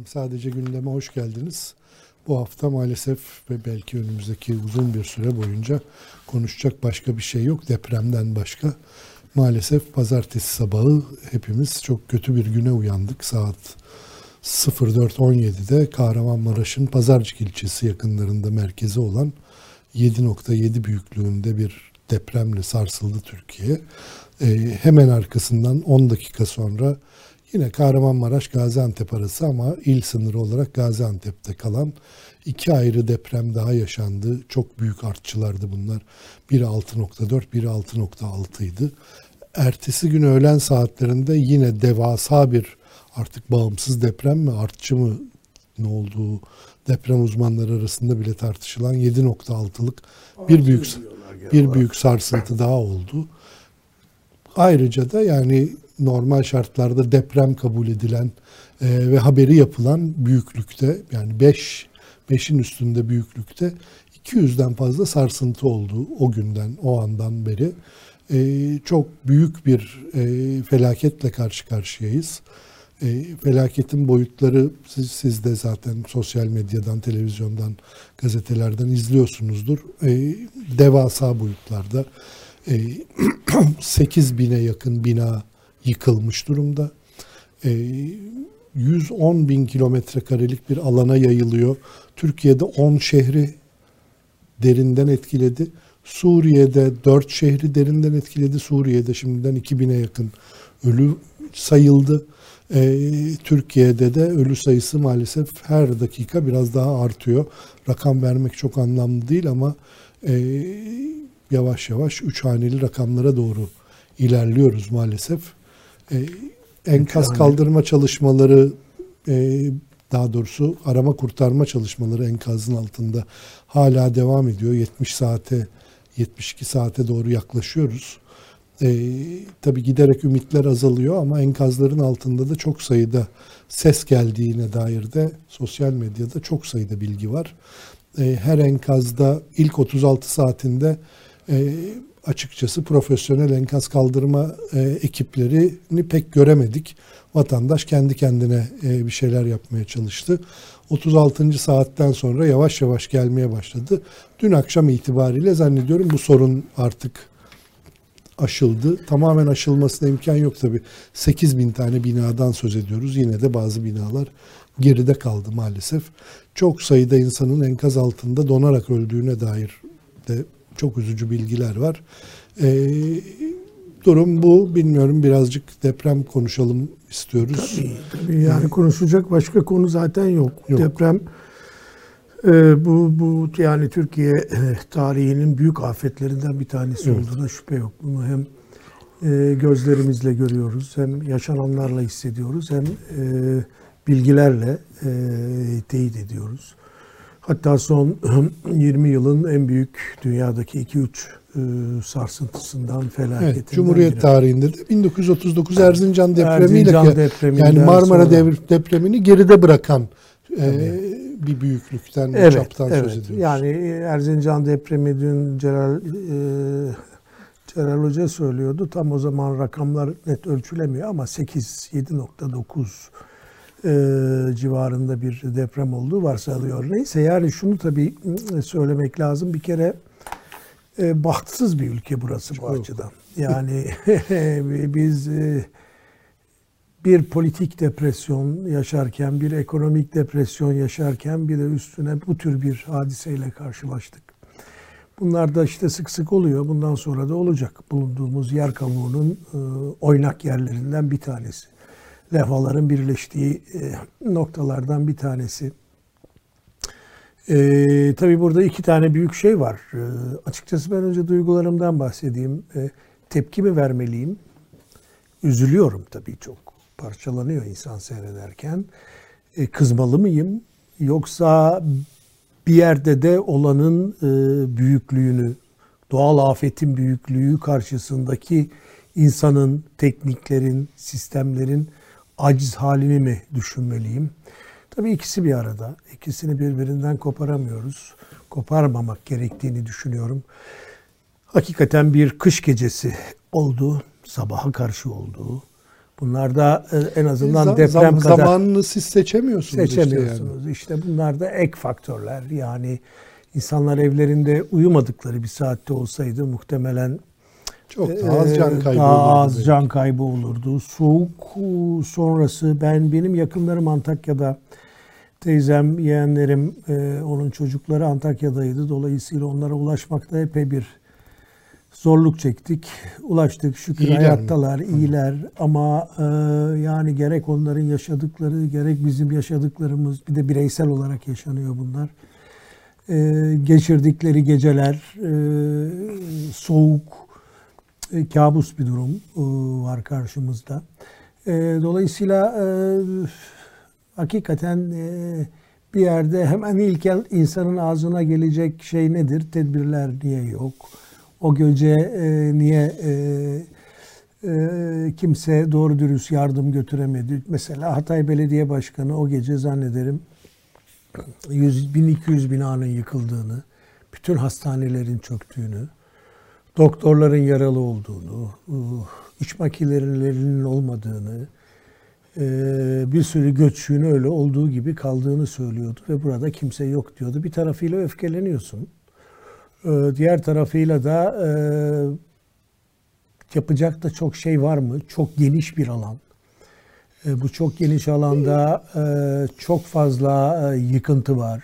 Efendim sadece gündeme hoş geldiniz. Bu hafta maalesef ve belki önümüzdeki uzun bir süre boyunca konuşacak başka bir şey yok depremden başka. Maalesef pazartesi sabahı hepimiz çok kötü bir güne uyandık. Saat 04.17'de Kahramanmaraş'ın Pazarcık ilçesi yakınlarında merkezi olan 7.7 büyüklüğünde bir depremle sarsıldı Türkiye. Ee, hemen arkasından 10 dakika sonra Yine Kahramanmaraş Gaziantep arası ama il sınırı olarak Gaziantep'te kalan iki ayrı deprem daha yaşandı. Çok büyük artçılardı bunlar. Biri 6.4, biri 6.6 idi. Ertesi gün öğlen saatlerinde yine devasa bir artık bağımsız deprem mi artçı mı ne olduğu deprem uzmanları arasında bile tartışılan 7.6'lık bir büyük bir büyük sarsıntı daha oldu. Ayrıca da yani normal şartlarda deprem kabul edilen e, ve haberi yapılan büyüklükte yani 5 beş, 5'in üstünde büyüklükte 200'den fazla sarsıntı oldu o günden o andan beri. E, çok büyük bir e, felaketle karşı karşıyayız. E, felaketin boyutları siz, siz de zaten sosyal medyadan, televizyondan, gazetelerden izliyorsunuzdur. E, devasa boyutlarda. E, 8 bine yakın bina yıkılmış durumda. E, ee, 110 bin kilometre karelik bir alana yayılıyor. Türkiye'de 10 şehri derinden etkiledi. Suriye'de 4 şehri derinden etkiledi. Suriye'de şimdiden 2000'e yakın ölü sayıldı. Ee, Türkiye'de de ölü sayısı maalesef her dakika biraz daha artıyor. Rakam vermek çok anlamlı değil ama e, yavaş yavaş üç haneli rakamlara doğru ilerliyoruz maalesef. E, enkaz kaldırma çalışmaları e, daha doğrusu arama kurtarma çalışmaları enkazın altında hala devam ediyor. 70 saate 72 saate doğru yaklaşıyoruz. E, tabii giderek ümitler azalıyor ama enkazların altında da çok sayıda ses geldiğine dair de sosyal medyada çok sayıda bilgi var. E, her enkazda ilk 36 saatinde e, açıkçası profesyonel enkaz kaldırma e, ekiplerini pek göremedik. Vatandaş kendi kendine e, bir şeyler yapmaya çalıştı. 36. saatten sonra yavaş yavaş gelmeye başladı. Dün akşam itibariyle zannediyorum bu sorun artık aşıldı. Tamamen aşılmasına imkan yok tabi. 8 bin tane binadan söz ediyoruz. Yine de bazı binalar geride kaldı maalesef. Çok sayıda insanın enkaz altında donarak öldüğüne dair de çok üzücü bilgiler var. E, durum bu. Bilmiyorum birazcık deprem konuşalım istiyoruz. Tabii, tabii yani konuşacak başka konu zaten yok. yok. Deprem e, bu bu yani Türkiye e, tarihinin büyük afetlerinden bir tanesi evet. olduğuna şüphe yok. Bunu hem e, gözlerimizle görüyoruz, hem yaşananlarla hissediyoruz, hem e, bilgilerle e, teyit ediyoruz. Hatta son 20 yılın en büyük dünyadaki 2-3 e, sarsıntısından, felaketinden. Evet, Cumhuriyet biri. tarihinde de 1939 Erzincan depremiyle Erzincan yani Marmara sonra, depremini geride bırakan e, bir büyüklükten, evet, çaptan evet. söz ediyoruz. Yani Erzincan depremi dün Celal e, Celal Hoca söylüyordu. Tam o zaman rakamlar net ölçülemiyor ama 8 7.9 e, civarında bir deprem olduğu varsayılıyor. Neyse yani şunu tabii ıı, söylemek lazım. Bir kere e, bahtsız bir ülke burası bu açıdan. Yani biz e, bir politik depresyon yaşarken, bir ekonomik depresyon yaşarken bir de üstüne bu tür bir hadiseyle karşılaştık. Bunlar da işte sık sık oluyor. Bundan sonra da olacak. Bulunduğumuz yer kavuğunun e, oynak yerlerinden bir tanesi levhaların birleştiği e, noktalardan bir tanesi. E, tabii burada iki tane büyük şey var. E, açıkçası ben önce duygularımdan bahsedeyim. E, tepki mi vermeliyim? Üzülüyorum tabii çok. Parçalanıyor insan seyrederken. E, kızmalı mıyım? Yoksa bir yerde de olanın e, büyüklüğünü, doğal afetin büyüklüğü karşısındaki insanın, tekniklerin, sistemlerin aciz halini mi düşünmeliyim? Tabii ikisi bir arada. İkisini birbirinden koparamıyoruz. Koparmamak gerektiğini düşünüyorum. Hakikaten bir kış gecesi oldu. Sabaha karşı oldu. Bunlar da e, en azından Zam- deprem zam- kadar Zamanını siz seçemiyorsunuz işte seçemiyorsunuz. yani. İşte bunlar da ek faktörler. Yani insanlar evlerinde uyumadıkları bir saatte olsaydı muhtemelen Çok daha az can Ee, kaybı daha olurdu az can kaybı olurdu. Soğuk e, sonrası ben benim yakınlarım Antakya'da teyzem, yeğenlerim, e, onun çocukları Antakya'daydı. Dolayısıyla onlara ulaşmakta epey bir zorluk çektik. Ulaştık şükür İyiler mi? hayattalar, iyiler ama e, yani gerek onların yaşadıkları gerek bizim yaşadıklarımız bir de bireysel olarak yaşanıyor bunlar. E, geçirdikleri geceler e, soğuk, e, kabus bir durum e, var karşımızda. E, dolayısıyla hakikaten bir yerde hemen ilk insanın ağzına gelecek şey nedir? Tedbirler niye yok? O gece e, niye kimse doğru dürüst yardım götüremedi? Mesela Hatay Belediye Başkanı o gece zannederim 100, 1200 binanın yıkıldığını, bütün hastanelerin çöktüğünü, doktorların yaralı olduğunu, uh, iç makinelerinin olmadığını, e, bir sürü göçüğün öyle olduğu gibi kaldığını söylüyordu ve burada kimse yok diyordu. Bir tarafıyla öfkeleniyorsun. E, Diğer tarafıyla da e, yapacak da çok şey var mı? Çok geniş bir alan. Bu çok geniş alanda çok fazla yıkıntı var.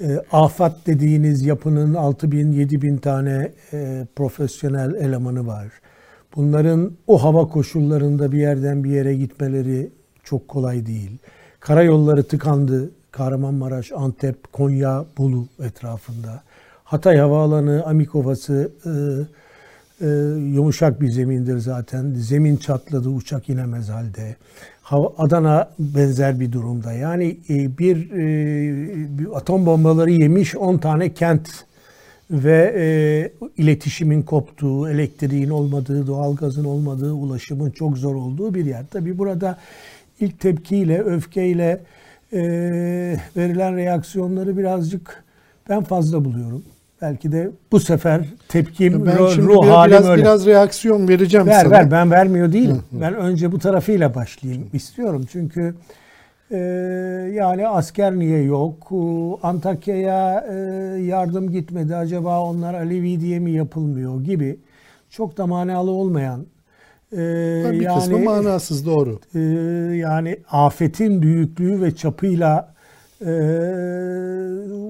E, Afat dediğiniz yapının 6 bin, 7 bin tane e, profesyonel elemanı var. Bunların o hava koşullarında bir yerden bir yere gitmeleri çok kolay değil. Karayolları tıkandı. Kahramanmaraş, Antep, Konya, Bolu etrafında. Hatay Havaalanı, Amikovası e, e, yumuşak bir zemindir zaten. Zemin çatladı, uçak inemez halde. Adana benzer bir durumda. Yani e, bir, e, bir atom bombaları yemiş 10 tane kent ve e, iletişimin koptuğu, elektriğin olmadığı, doğalgazın olmadığı, ulaşımın çok zor olduğu bir yer. Tabii burada ilk tepkiyle, öfkeyle e, verilen reaksiyonları birazcık ben fazla buluyorum. Belki de bu sefer tepkim, Ben ruh, şimdi ruh biraz, halim biraz, öyle. biraz reaksiyon vereceğim Ver sana. ver ben vermiyor değilim. Ben önce bu tarafıyla başlayayım istiyorum. Çünkü e, yani asker niye yok? Antakya'ya e, yardım gitmedi. Acaba onlar Alevi diye mi yapılmıyor gibi çok da manalı olmayan e, bir kısmı manasız doğru. e, yani afetin büyüklüğü ve çapıyla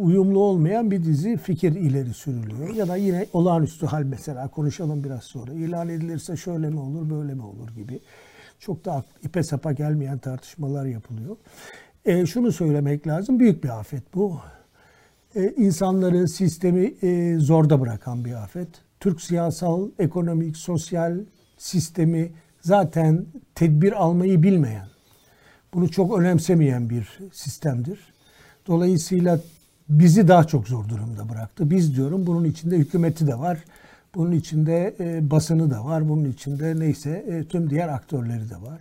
uyumlu olmayan bir dizi fikir ileri sürülüyor. Ya da yine olağanüstü hal mesela konuşalım biraz sonra. İlan edilirse şöyle mi olur böyle mi olur gibi. Çok da ipe sapa gelmeyen tartışmalar yapılıyor. E, şunu söylemek lazım büyük bir afet bu. E, insanları sistemi e, zorda bırakan bir afet. Türk siyasal, ekonomik, sosyal sistemi zaten tedbir almayı bilmeyen, bunu çok önemsemeyen bir sistemdir. Dolayısıyla bizi daha çok zor durumda bıraktı. Biz diyorum bunun içinde hükümeti de var. Bunun içinde e, basını da var. Bunun içinde neyse e, tüm diğer aktörleri de var.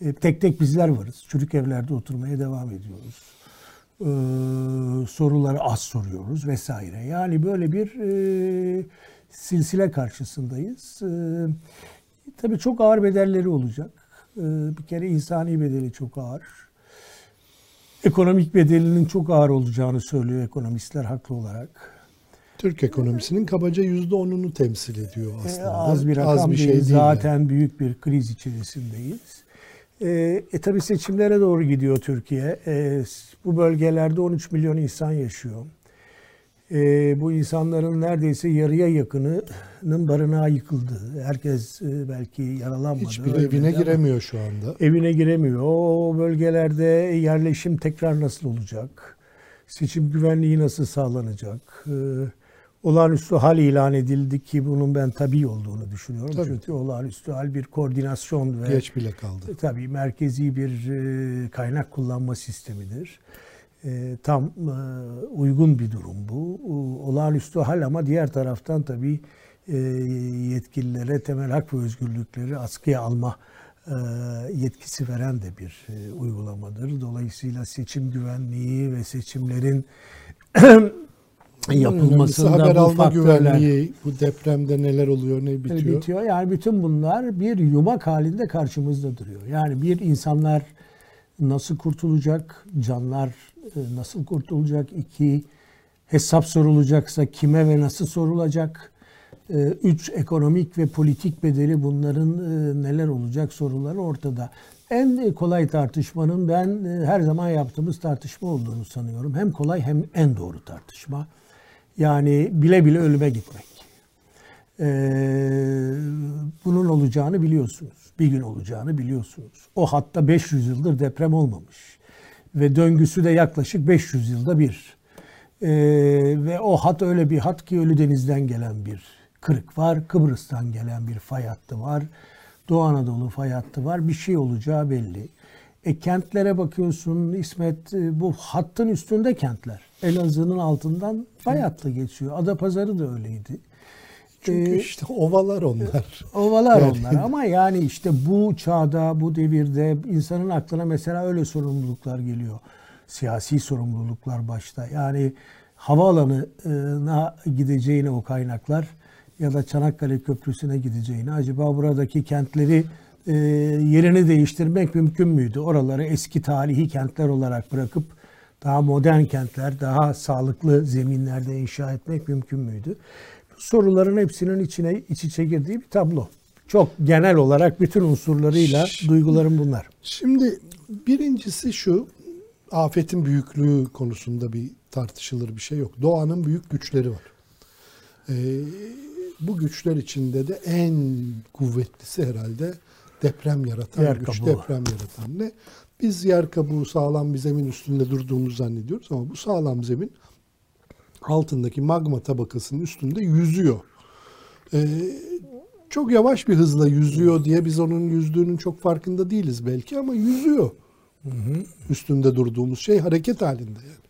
E, tek tek bizler varız. Çocuk evlerde oturmaya devam ediyoruz. E, soruları az soruyoruz vesaire. Yani böyle bir e, silsile karşısındayız. E, tabii çok ağır bedelleri olacak. E, bir kere insani bedeli çok ağır. Ekonomik bedelinin çok ağır olacağını söylüyor ekonomistler haklı olarak. Türk ekonomisinin kabaca %10'unu temsil ediyor E, aslında. az bir rakam değil. şey değil Zaten yani. büyük bir kriz içerisindeyiz. E, e tabi seçimlere doğru gidiyor Türkiye. E, bu bölgelerde 13 milyon insan yaşıyor. E, bu insanların neredeyse yarıya yakınının barınağı yıkıldı. Herkes e, belki yaralanmadı. Ölmedi evine giremiyor şu anda. Evine giremiyor. O bölgelerde yerleşim tekrar nasıl olacak? Seçim güvenliği nasıl sağlanacak? Ee, olağanüstü hal ilan edildi ki bunun ben tabii olduğunu düşünüyorum. Tabii. Çünkü olağanüstü hal bir koordinasyon ve Geç bile kaldı. e, Tabii merkezi bir e, kaynak kullanma sistemidir. E, Tam e, uygun bir durum bu. Olağanüstü hal ama diğer taraftan tabii e, yetkililere temel hak ve özgürlükleri askıya alma e, yetkisi veren de bir e, uygulamadır. Dolayısıyla seçim güvenliği ve seçimlerin yapılmasında haber bu alma faktörler güvenliği, bu depremde neler oluyor, ne bitiyor. bitiyor. Yani bütün bunlar bir yumak halinde karşımızda duruyor. Yani bir insanlar nasıl kurtulacak, canlar nasıl kurtulacak, iki hesap sorulacaksa kime ve nasıl sorulacak, e, üç ekonomik ve politik bedeli bunların e, neler olacak soruları ortada. En kolay tartışmanın ben her zaman yaptığımız tartışma olduğunu sanıyorum. Hem kolay hem en doğru tartışma. Yani bile bile ölüme gitmek. Ee, bunun olacağını biliyorsunuz. Bir gün olacağını biliyorsunuz. O hatta 500 yıldır deprem olmamış. Ve döngüsü de yaklaşık 500 yılda bir. Ee, ve o hat öyle bir hat ki Ölüdeniz'den gelen bir kırık var. Kıbrıs'tan gelen bir fay hattı var. Doğu Anadolu fay hattı var. Bir şey olacağı belli. E, kentlere bakıyorsun İsmet e, bu hattın üstünde kentler. Elazığ'ın altından fay hattı geçiyor. Adapazarı da öyleydi. Çünkü işte ovalar onlar. Ovalar yani. onlar ama yani işte bu çağda, bu devirde insanın aklına mesela öyle sorumluluklar geliyor. Siyasi sorumluluklar başta. Yani havaalanına gideceğine o kaynaklar ya da Çanakkale Köprüsü'ne gideceğine acaba buradaki kentleri e, yerini değiştirmek mümkün müydü? Oraları eski tarihi kentler olarak bırakıp daha modern kentler, daha sağlıklı zeminlerde inşa etmek mümkün müydü? Soruların hepsinin içine iç içe girdiği bir tablo. Çok genel olarak bütün unsurlarıyla duygularım bunlar. Şimdi birincisi şu, afetin büyüklüğü konusunda bir tartışılır bir şey yok. Doğanın büyük güçleri var. Ee, bu güçler içinde de en kuvvetlisi herhalde deprem yaratan yer güç, kabuğu. deprem yaratan ne? Biz yer kabuğu sağlam bir zemin üstünde durduğumuzu zannediyoruz ama bu sağlam zemin altındaki magma tabakasının üstünde yüzüyor. Ee, çok yavaş bir hızla yüzüyor diye biz onun yüzdüğünün çok farkında değiliz belki ama yüzüyor. Hı hı. Üstünde durduğumuz şey hareket halinde yani.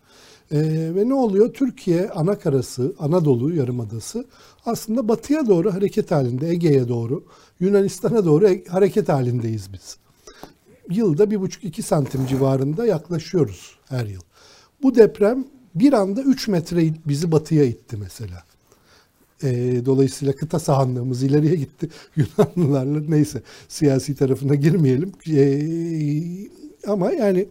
Ee, ve ne oluyor? Türkiye ana karası, Anadolu Yarımadası aslında batıya doğru hareket halinde, Ege'ye doğru, Yunanistan'a doğru e, hareket halindeyiz biz. Yılda bir buçuk iki santim civarında yaklaşıyoruz her yıl. Bu deprem bir anda 3 metre bizi batıya itti mesela. E, dolayısıyla kıta sahanlığımız ileriye gitti. Yunanlılarla neyse siyasi tarafına girmeyelim. E, ama yani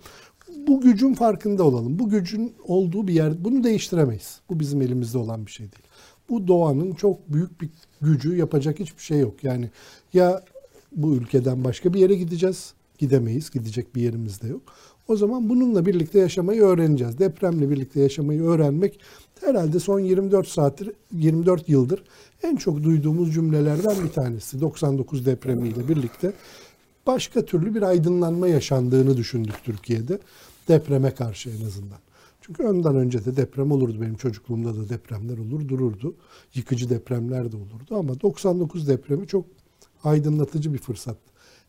bu gücün farkında olalım. Bu gücün olduğu bir yer bunu değiştiremeyiz. Bu bizim elimizde olan bir şey değil. Bu doğanın çok büyük bir gücü yapacak hiçbir şey yok. Yani ya bu ülkeden başka bir yere gideceğiz. Gidemeyiz. Gidecek bir yerimiz de yok. O zaman bununla birlikte yaşamayı öğreneceğiz. Depremle birlikte yaşamayı öğrenmek herhalde son 24 saattir, 24 yıldır en çok duyduğumuz cümlelerden bir tanesi. 99 depremiyle birlikte başka türlü bir aydınlanma yaşandığını düşündük Türkiye'de. Depreme karşı en azından. Çünkü önden önce de deprem olurdu. Benim çocukluğumda da depremler olur dururdu. Yıkıcı depremler de olurdu. Ama 99 depremi çok aydınlatıcı bir fırsat.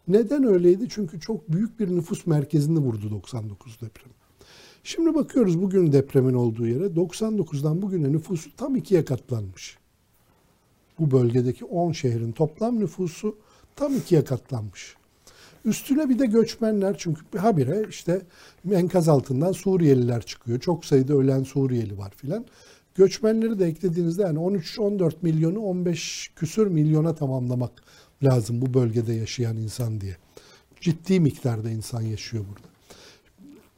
Neden öyleydi? Çünkü çok büyük bir nüfus merkezini vurdu 99 deprem. Şimdi bakıyoruz bugün depremin olduğu yere 99'dan bugüne nüfusu tam ikiye katlanmış. Bu bölgedeki 10 şehrin toplam nüfusu tam ikiye katlanmış. Üstüne bir de göçmenler çünkü habire işte enkaz altından Suriyeliler çıkıyor. Çok sayıda ölen Suriyeli var filan. Göçmenleri de eklediğinizde yani 13-14 milyonu 15 küsür milyona tamamlamak lazım bu bölgede yaşayan insan diye. Ciddi miktarda insan yaşıyor burada.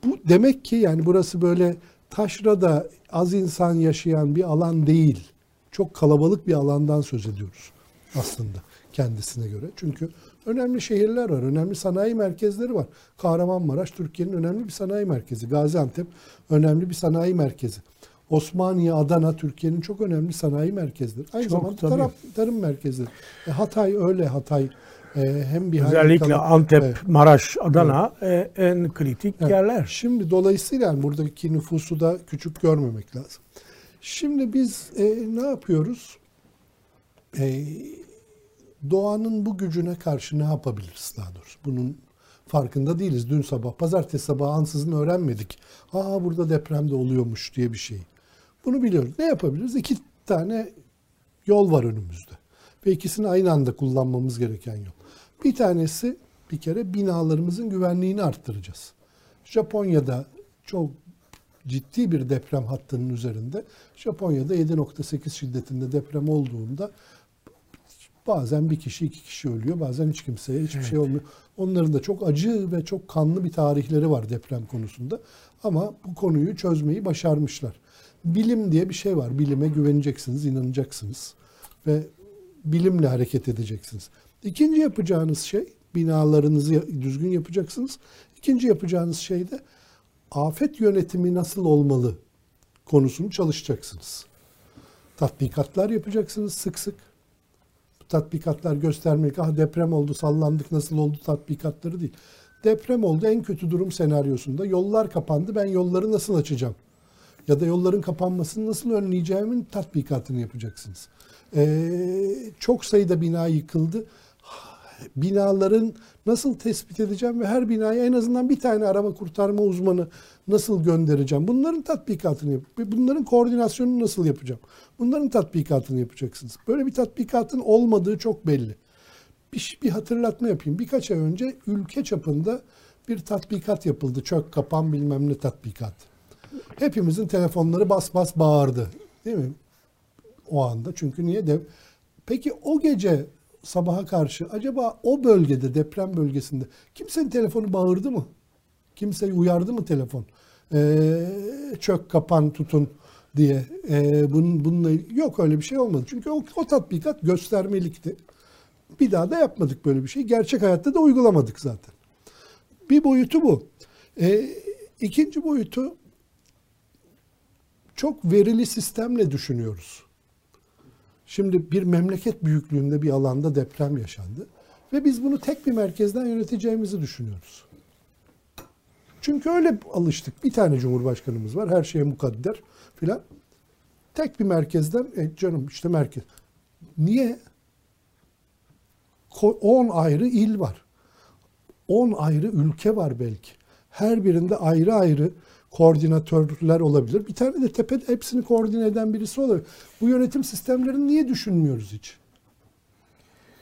Bu demek ki yani burası böyle taşrada az insan yaşayan bir alan değil. Çok kalabalık bir alandan söz ediyoruz aslında kendisine göre. Çünkü önemli şehirler var, önemli sanayi merkezleri var. Kahramanmaraş Türkiye'nin önemli bir sanayi merkezi. Gaziantep önemli bir sanayi merkezi. Osmaniye, Adana Türkiye'nin çok önemli sanayi merkezleri. Aynı çok, zamanda tarım, tarım merkezleri. E, Hatay öyle Hatay. E, hem bir Özellikle kalan, Antep, evet. Maraş, Adana evet. e, en kritik evet. yerler. Şimdi dolayısıyla yani buradaki nüfusu da küçük görmemek lazım. Şimdi biz e, ne yapıyoruz? E, doğanın bu gücüne karşı ne yapabiliriz daha doğrusu? Bunun farkında değiliz. Dün sabah, pazartesi sabahı ansızın öğrenmedik. Aa burada deprem de oluyormuş diye bir şey. Bunu biliyoruz. Ne yapabiliriz? İki tane yol var önümüzde. Ve ikisini aynı anda kullanmamız gereken yol. Bir tanesi bir kere binalarımızın güvenliğini arttıracağız. Japonya'da çok ciddi bir deprem hattının üzerinde. Japonya'da 7.8 şiddetinde deprem olduğunda bazen bir kişi iki kişi ölüyor. Bazen hiç kimseye hiçbir Evet. şey olmuyor. Onların da çok acı ve çok kanlı bir tarihleri var deprem konusunda. Ama bu konuyu çözmeyi başarmışlar. Bilim diye bir şey var. Bilime güveneceksiniz, inanacaksınız ve bilimle hareket edeceksiniz. İkinci yapacağınız şey binalarınızı düzgün yapacaksınız. İkinci yapacağınız şey de afet yönetimi nasıl olmalı konusunu çalışacaksınız. Tatbikatlar yapacaksınız sık sık. Bu tatbikatlar göstermek, ah deprem oldu, sallandık, nasıl oldu tatbikatları değil. Deprem oldu, en kötü durum senaryosunda yollar kapandı, ben yolları nasıl açacağım? Ya da yolların kapanmasını nasıl önleyeceğimin tatbikatını yapacaksınız. Ee, çok sayıda bina yıkıldı. Binaların nasıl tespit edeceğim ve her binaya en azından bir tane arama kurtarma uzmanı nasıl göndereceğim? Bunların tatbikatını yap. Bunların koordinasyonunu nasıl yapacağım? Bunların tatbikatını yapacaksınız. Böyle bir tatbikatın olmadığı çok belli. Bir, bir hatırlatma yapayım. Birkaç ay önce ülke çapında bir tatbikat yapıldı. Çök kapan bilmem ne tatbikat. Hepimizin telefonları bas bas bağırdı. Değil mi? O anda. Çünkü niye de Peki o gece sabaha karşı acaba o bölgede deprem bölgesinde kimsenin telefonu bağırdı mı? Kimseyi uyardı mı telefon? Ee, çök kapan tutun diye. Ee, bunun, bununla yok öyle bir şey olmadı. Çünkü o, o tatbikat göstermelikti. Bir daha da yapmadık böyle bir şey. Gerçek hayatta da uygulamadık zaten. Bir boyutu bu. Ee, ikinci boyutu çok verili sistemle düşünüyoruz. Şimdi bir memleket büyüklüğünde bir alanda deprem yaşandı ve biz bunu tek bir merkezden yöneteceğimizi düşünüyoruz. Çünkü öyle alıştık. Bir tane cumhurbaşkanımız var, her şeye mukadder filan. Tek bir merkezden, e canım işte merkez. Niye? 10 ayrı il var. 10 ayrı ülke var belki. Her birinde ayrı ayrı koordinatörler olabilir. Bir tane de tepede hepsini koordine eden birisi olabilir. Bu yönetim sistemlerini niye düşünmüyoruz hiç?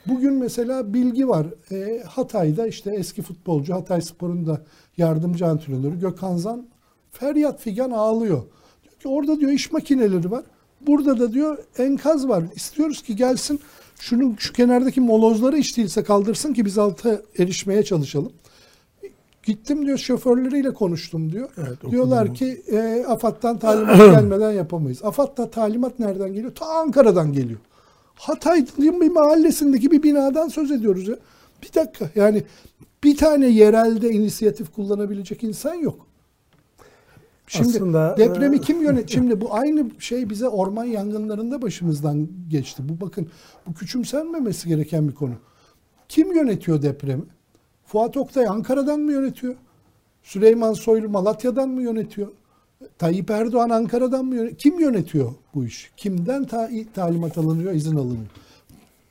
Bugün mesela bilgi var. E, Hatay'da işte eski futbolcu Hatay Spor'un da yardımcı antrenörü Gökhan Zan feryat figan ağlıyor. Diyor ki orada diyor iş makineleri var. Burada da diyor enkaz var. İstiyoruz ki gelsin şunun şu kenardaki molozları hiç değilse kaldırsın ki biz alta erişmeye çalışalım. Gittim diyor şoförleriyle konuştum diyor. Evet, Diyorlar ki e, AFAD'dan talimat gelmeden yapamayız. AFAD'da talimat nereden geliyor? Ta Ankara'dan geliyor. Hatay'ın bir mahallesindeki bir binadan söz ediyoruz ya. Bir dakika yani bir tane yerelde inisiyatif kullanabilecek insan yok. Şimdi Aslında, depremi e, kim yönet? Şimdi bu aynı şey bize orman yangınlarında başımızdan geçti. Bu bakın bu küçümsenmemesi gereken bir konu. Kim yönetiyor depremi? Fuat Oktay Ankara'dan mı yönetiyor? Süleyman Soylu Malatya'dan mı yönetiyor? Tayyip Erdoğan Ankara'dan mı yönetiyor? Kim yönetiyor bu iş? Kimden ta- talimat alınıyor, izin alınıyor?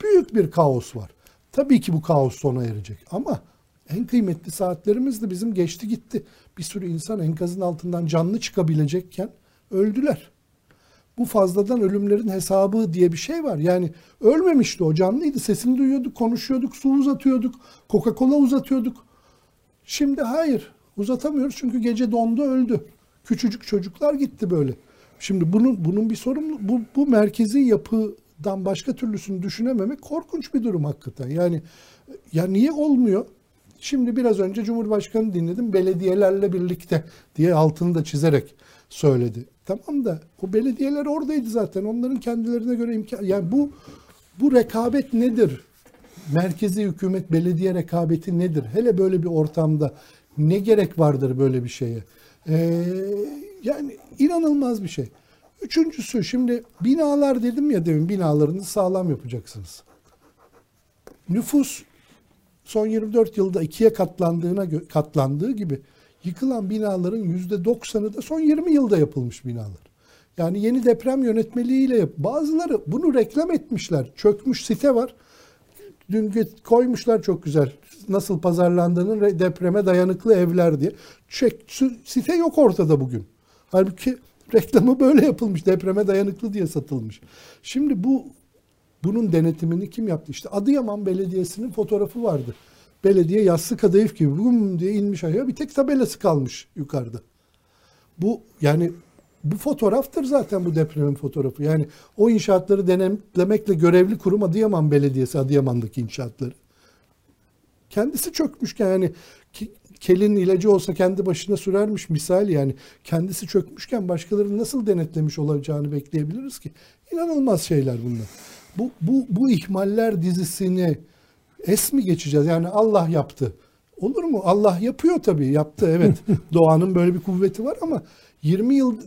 Büyük bir kaos var. Tabii ki bu kaos sona erecek ama en kıymetli saatlerimiz de bizim geçti gitti. Bir sürü insan enkazın altından canlı çıkabilecekken öldüler. Bu fazladan ölümlerin hesabı diye bir şey var. Yani ölmemişti o canlıydı. Sesini duyuyorduk, konuşuyorduk, su uzatıyorduk, Coca-Cola uzatıyorduk. Şimdi hayır uzatamıyoruz çünkü gece dondu öldü. Küçücük çocuklar gitti böyle. Şimdi bunun bunun bir sorumlu bu, bu merkezi yapıdan başka türlüsünü düşünememek korkunç bir durum hakikaten. Yani ya niye olmuyor? Şimdi biraz önce Cumhurbaşkanı dinledim belediyelerle birlikte diye altını da çizerek söyledi. Tamam da o belediyeler oradaydı zaten. Onların kendilerine göre imkan yani bu bu rekabet nedir? Merkezi hükümet belediye rekabeti nedir? Hele böyle bir ortamda ne gerek vardır böyle bir şeye? Ee, yani inanılmaz bir şey. Üçüncüsü şimdi binalar dedim ya demin binalarınızı sağlam yapacaksınız. Nüfus son 24 yılda ikiye katlandığına katlandığı gibi yıkılan binaların yüzde 90'ı da son 20 yılda yapılmış binalar. Yani yeni deprem yönetmeliğiyle yap. Bazıları bunu reklam etmişler. Çökmüş site var. Dün koymuşlar çok güzel. Nasıl pazarlandığının re- depreme dayanıklı evler diye. Çek, site yok ortada bugün. Halbuki reklamı böyle yapılmış. Depreme dayanıklı diye satılmış. Şimdi bu bunun denetimini kim yaptı? İşte Adıyaman Belediyesi'nin fotoğrafı vardı. Belediye yassı kadayıf gibi bum diye inmiş aşağı. Bir tek tabelası kalmış yukarıda. Bu yani bu fotoğraftır zaten bu depremin fotoğrafı. Yani o inşaatları denemlemekle görevli kurum Adıyaman Belediyesi, Adıyaman'daki inşaatları. Kendisi çökmüşken yani kelin ilacı olsa kendi başına sürermiş misal yani kendisi çökmüşken başkaları nasıl denetlemiş olacağını bekleyebiliriz ki? İnanılmaz şeyler bunlar. Bu, bu, bu ihmaller dizisini es mi geçeceğiz? Yani Allah yaptı. Olur mu? Allah yapıyor tabii. Yaptı evet. Doğanın böyle bir kuvveti var ama 20 yıl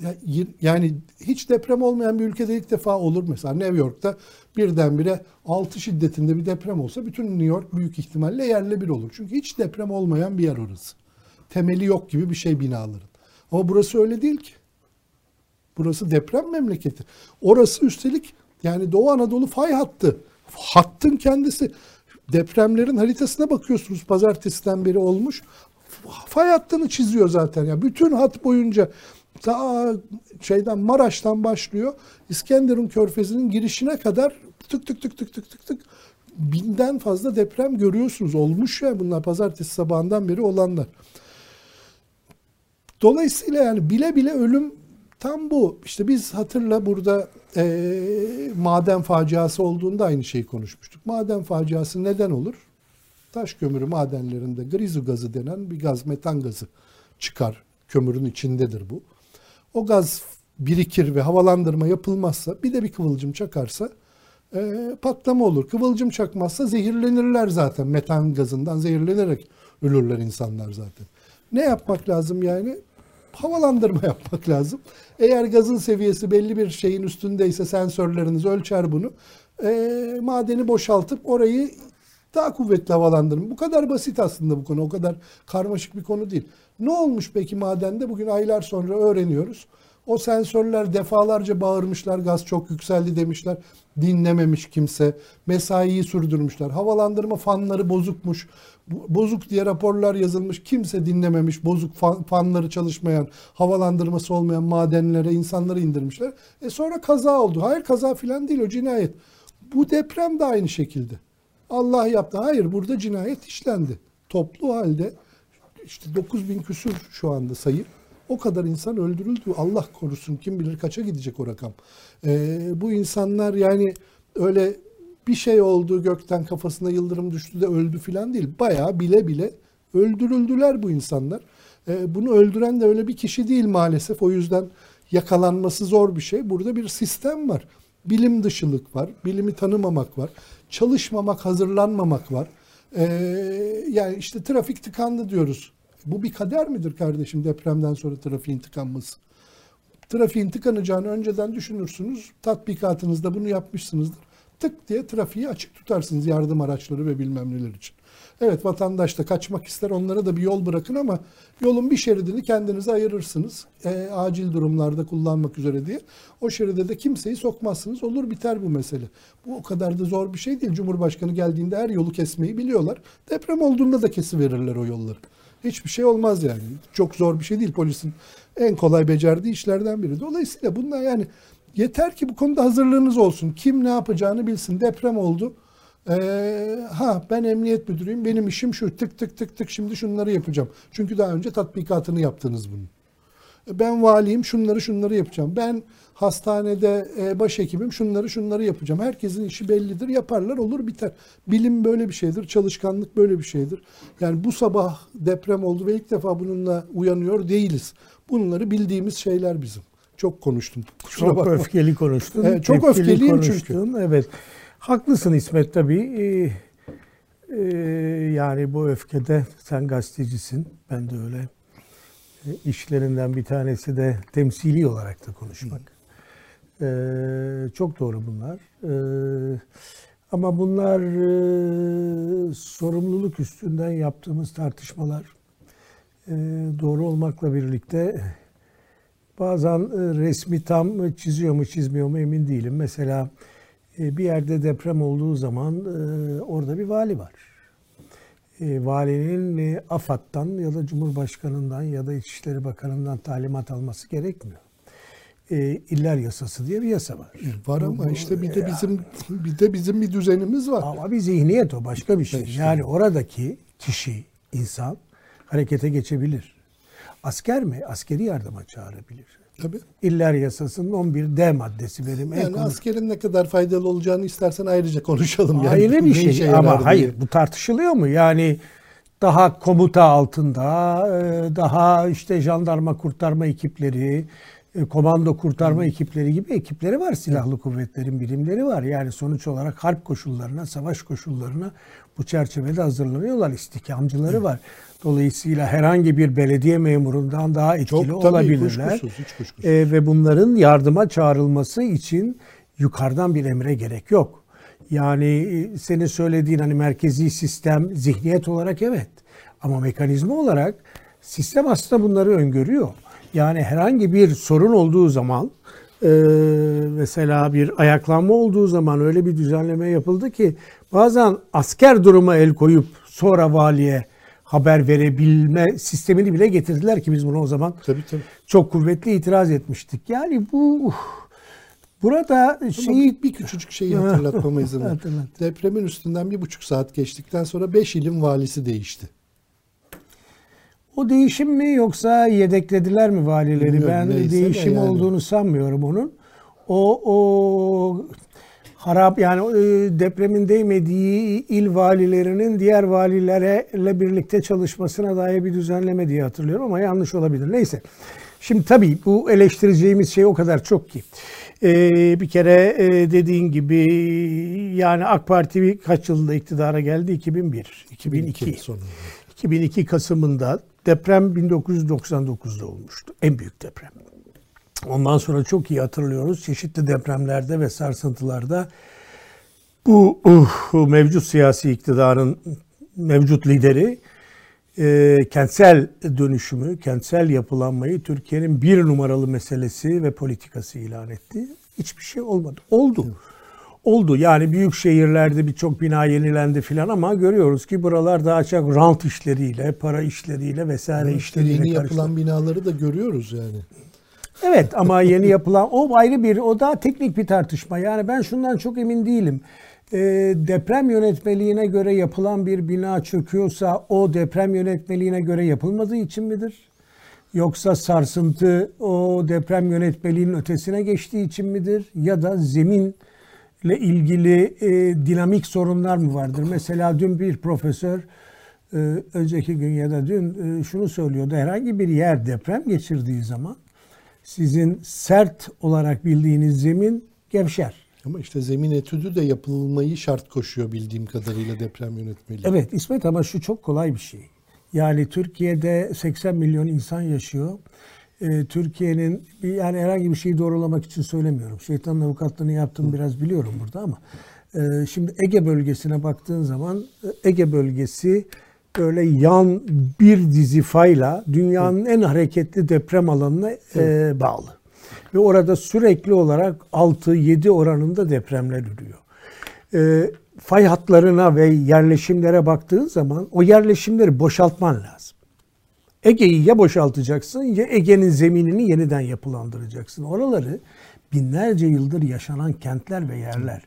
yani hiç deprem olmayan bir ülkede ilk defa olur mesela New York'ta birdenbire 6 şiddetinde bir deprem olsa bütün New York büyük ihtimalle yerle bir olur. Çünkü hiç deprem olmayan bir yer orası. Temeli yok gibi bir şey binaların. Ama burası öyle değil ki. Burası deprem memleketi. Orası üstelik yani Doğu Anadolu fay hattı. Hattın kendisi. Depremlerin haritasına bakıyorsunuz pazartesiden beri olmuş. Fay hattını çiziyor zaten. ya. Bütün hat boyunca ta şeyden Maraş'tan başlıyor. İskenderun Körfezi'nin girişine kadar tık tık tık tık tık tık tık binden fazla deprem görüyorsunuz. Olmuş ya bunlar pazartesi sabahından beri olanlar. Dolayısıyla yani bile bile ölüm tam bu. İşte biz hatırla burada e, maden faciası olduğunda aynı şeyi konuşmuştuk. Maden faciası neden olur? Taş kömürü madenlerinde grizu gazı denen bir gaz, metan gazı çıkar. Kömürün içindedir bu. O gaz birikir ve havalandırma yapılmazsa bir de bir kıvılcım çakarsa e, patlama olur. Kıvılcım çakmazsa zehirlenirler zaten. Metan gazından zehirlenerek ölürler insanlar zaten. Ne yapmak lazım yani? Havalandırma yapmak lazım. Eğer gazın seviyesi belli bir şeyin üstündeyse sensörleriniz ölçer bunu. E, madeni boşaltıp orayı daha kuvvetli havalandırın. Bu kadar basit aslında bu konu. O kadar karmaşık bir konu değil. Ne olmuş peki madende? Bugün aylar sonra öğreniyoruz. O sensörler defalarca bağırmışlar, gaz çok yükseldi demişler. Dinlememiş kimse. Mesaiyi sürdürmüşler. Havalandırma fanları bozukmuş. Bozuk diye raporlar yazılmış. Kimse dinlememiş. Bozuk fan, fanları çalışmayan, havalandırması olmayan madenlere insanları indirmişler. E sonra kaza oldu. Hayır kaza filan değil o cinayet. Bu deprem de aynı şekilde. Allah yaptı. Hayır burada cinayet işlendi. Toplu halde işte 9 bin küsur şu anda sayı. O kadar insan öldürüldü. Allah korusun kim bilir kaça gidecek o rakam. Ee, bu insanlar yani öyle bir şey oldu gökten kafasına yıldırım düştü de öldü filan değil. Bayağı bile bile öldürüldüler bu insanlar. Ee, bunu öldüren de öyle bir kişi değil maalesef. O yüzden yakalanması zor bir şey. Burada bir sistem var. Bilim dışılık var. Bilimi tanımamak var. Çalışmamak, hazırlanmamak var. Ee, yani işte trafik tıkandı diyoruz. Bu bir kader midir kardeşim depremden sonra trafiğin tıkanması? Trafiğin tıkanacağını önceden düşünürsünüz. Tatbikatınızda bunu yapmışsınızdır. Tık diye trafiği açık tutarsınız yardım araçları ve bilmem neler için. Evet vatandaş da kaçmak ister onlara da bir yol bırakın ama yolun bir şeridini kendinize ayırırsınız. E, acil durumlarda kullanmak üzere diye. O şeride de kimseyi sokmazsınız. Olur biter bu mesele. Bu o kadar da zor bir şey değil. Cumhurbaşkanı geldiğinde her yolu kesmeyi biliyorlar. Deprem olduğunda da kesiverirler o yolları. Hiçbir şey olmaz yani. Çok zor bir şey değil. Polisin en kolay becerdiği işlerden biri. Dolayısıyla bunlar yani yeter ki bu konuda hazırlığınız olsun. Kim ne yapacağını bilsin. Deprem oldu. Ee, ha ben emniyet müdürüyüm. Benim işim şu. Tık tık tık tık şimdi şunları yapacağım. Çünkü daha önce tatbikatını yaptınız bunu. E, ben valiyim şunları şunları yapacağım. Ben hastanede e, başhekimim şunları şunları yapacağım. Herkesin işi bellidir. Yaparlar olur biter. Bilim böyle bir şeydir. Çalışkanlık böyle bir şeydir. Yani bu sabah deprem oldu ve ilk defa bununla uyanıyor değiliz. Bunları bildiğimiz şeyler bizim. Çok konuştum. Kusura çok bakma. öfkeli konuştun. Evet, çok öfkeliyim konuştun. çünkü. Evet. Haklısın İsmet tabii. Ee, e, yani bu öfkede sen gazetecisin. Ben de öyle. E, işlerinden bir tanesi de temsili olarak da konuşmak. Ee, çok doğru bunlar. Ee, ama bunlar e, sorumluluk üstünden yaptığımız tartışmalar e, doğru olmakla birlikte bazen e, resmi tam çiziyor mu çizmiyor mu emin değilim. Mesela e, bir yerde deprem olduğu zaman e, orada bir vali var. Valinin AFAD'dan ya da Cumhurbaşkanı'ndan ya da İçişleri Bakanı'ndan talimat alması gerekmiyor. E, İller yasası diye bir yasa var. Var ama bu, işte bir de bizim bir de bizim bir düzenimiz var. Ama bir zihniyet o başka bir şey. İşte. Yani oradaki kişi, insan harekete geçebilir. Asker mi? Askeri yardıma çağırabilir. Tabii. İller yasasının 11 D maddesi benim. en Yani konu- askerin ne kadar faydalı olacağını istersen ayrıca konuşalım. Yani Ayrı bir şey ama diye. hayır bu tartışılıyor mu? Yani daha komuta altında, e, daha işte jandarma kurtarma ekipleri, e, komando kurtarma ekipleri gibi ekipleri var. Silahlı kuvvetlerin birimleri var. Yani sonuç olarak harp koşullarına, savaş koşullarına bu çerçevede hazırlanıyorlar. İstihkamcıları var. Dolayısıyla herhangi bir belediye memurundan daha etkili Çok tabii olabilirler. kuşkusuz, hiç kuşkusuz. E, ve bunların yardıma çağrılması için yukarıdan bir emre gerek yok. Yani e, senin söylediğin hani merkezi sistem zihniyet olarak evet. Ama mekanizma olarak sistem aslında bunları öngörüyor. Yani herhangi bir sorun olduğu zaman e, mesela bir ayaklanma olduğu zaman öyle bir düzenleme yapıldı ki bazen asker duruma el koyup sonra valiye haber verebilme sistemini bile getirdiler ki biz bunu o zaman Tabii tabii. çok kuvvetli itiraz etmiştik. Yani bu uh, burada şeyi bir, küçücük şeyi hatırlatmama izin ver. Depremin üstünden bir buçuk saat geçtikten sonra beş ilin valisi değişti. o değişim mi yoksa yedeklediler mi valileri? Bilmiyorum, ben değişim yani. olduğunu sanmıyorum onun. O o harap yani e, depremin değmediği il valilerinin diğer valilerle birlikte çalışmasına dair bir düzenleme diye hatırlıyorum ama yanlış olabilir. Neyse. Şimdi tabii bu eleştireceğimiz şey o kadar çok ki. Ee, bir kere e, dediğin gibi yani AK Parti kaç yılında iktidara geldi? 2001, 2002. sonunda. 2002 Kasım'ında deprem 1999'da olmuştu. En büyük deprem. Ondan sonra çok iyi hatırlıyoruz. Çeşitli depremlerde ve sarsıntılarda bu uh, mevcut siyasi iktidarın mevcut lideri e, kentsel dönüşümü, kentsel yapılanmayı Türkiye'nin bir numaralı meselesi ve politikası ilan etti. Hiçbir şey olmadı. Oldu. Oldu. Yani büyük şehirlerde birçok bina yenilendi filan ama görüyoruz ki buralar daha çok rant işleriyle, para işleriyle vesaire İşte işleriyle yeni karıştı. yapılan binaları da görüyoruz yani. Evet ama yeni yapılan o ayrı bir o daha teknik bir tartışma. Yani ben şundan çok emin değilim. Ee, deprem yönetmeliğine göre yapılan bir bina çöküyorsa o deprem yönetmeliğine göre yapılmadığı için midir? Yoksa sarsıntı o deprem yönetmeliğinin ötesine geçtiği için midir? Ya da zeminle ilgili e, dinamik sorunlar mı vardır? Mesela dün bir profesör e, önceki gün ya da dün e, şunu söylüyordu. Herhangi bir yer deprem geçirdiği zaman sizin sert olarak bildiğiniz zemin gevşer. Ama işte zemin etüdü de yapılmayı şart koşuyor bildiğim kadarıyla deprem yönetmeliği. Evet İsmet ama şu çok kolay bir şey. Yani Türkiye'de 80 milyon insan yaşıyor. Ee, Türkiye'nin bir yani herhangi bir şeyi doğrulamak için söylemiyorum. Şeytanın avukatlığını yaptım biraz biliyorum burada ama e, şimdi Ege bölgesine baktığın zaman e, Ege bölgesi böyle yan bir dizi fayla dünyanın en hareketli deprem alanına e, bağlı. Ve orada sürekli olarak 6-7 oranında depremler ürüyor. E, fay hatlarına ve yerleşimlere baktığın zaman o yerleşimleri boşaltman lazım. Ege'yi ya boşaltacaksın ya Ege'nin zeminini yeniden yapılandıracaksın. Oraları binlerce yıldır yaşanan kentler ve yerler.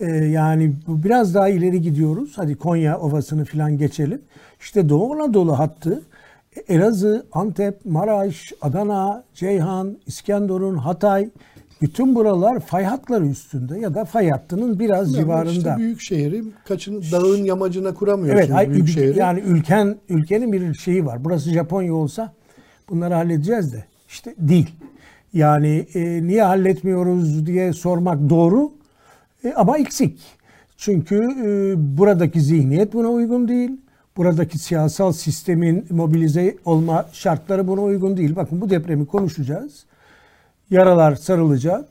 Ee, yani biraz daha ileri gidiyoruz. Hadi Konya Ovası'nı falan geçelim. İşte Doğu Anadolu hattı Elazığ, Antep, Maraş, Adana, Ceyhan, İskenderun, Hatay bütün buralar fay hatları üstünde ya da fay hattının biraz Ama civarında. İşte büyük şehri kaçın dağın yamacına kuramıyorsun Evet, hayır, büyük şehri. yani ülken ülkenin bir şeyi var. Burası Japonya olsa bunları halledeceğiz de işte değil. Yani e, niye halletmiyoruz diye sormak doğru e, ama eksik. Çünkü e, buradaki zihniyet buna uygun değil. Buradaki siyasal sistemin mobilize olma şartları buna uygun değil. Bakın bu depremi konuşacağız. Yaralar sarılacak.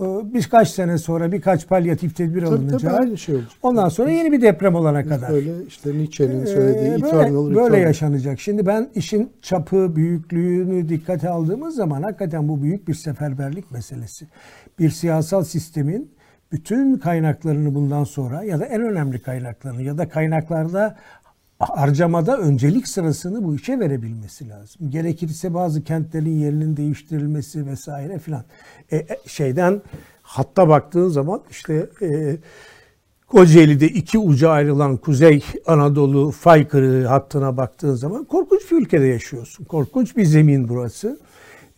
Ee, Birkaç sene sonra birkaç palyatif tedbir Tabii, alınacak. tabii, aynı şey olacak. Ondan sonra yeni bir deprem olana kadar. Böyle işte Nietzsche'nin söylediği Ee, böyle, return. böyle yaşanacak. Şimdi ben işin çapı, büyüklüğünü dikkate aldığımız zaman hakikaten bu büyük bir seferberlik meselesi. Bir siyasal sistemin bütün kaynaklarını bundan sonra ya da en önemli kaynaklarını ya da kaynaklarda harcamada öncelik sırasını bu işe verebilmesi lazım. Gerekirse bazı kentlerin yerinin değiştirilmesi vesaire filan. E, e, şeyden hatta baktığın zaman işte e, Kocaeli'de iki ucu ayrılan Kuzey Anadolu fay hattına baktığın zaman korkunç bir ülkede yaşıyorsun. Korkunç bir zemin burası.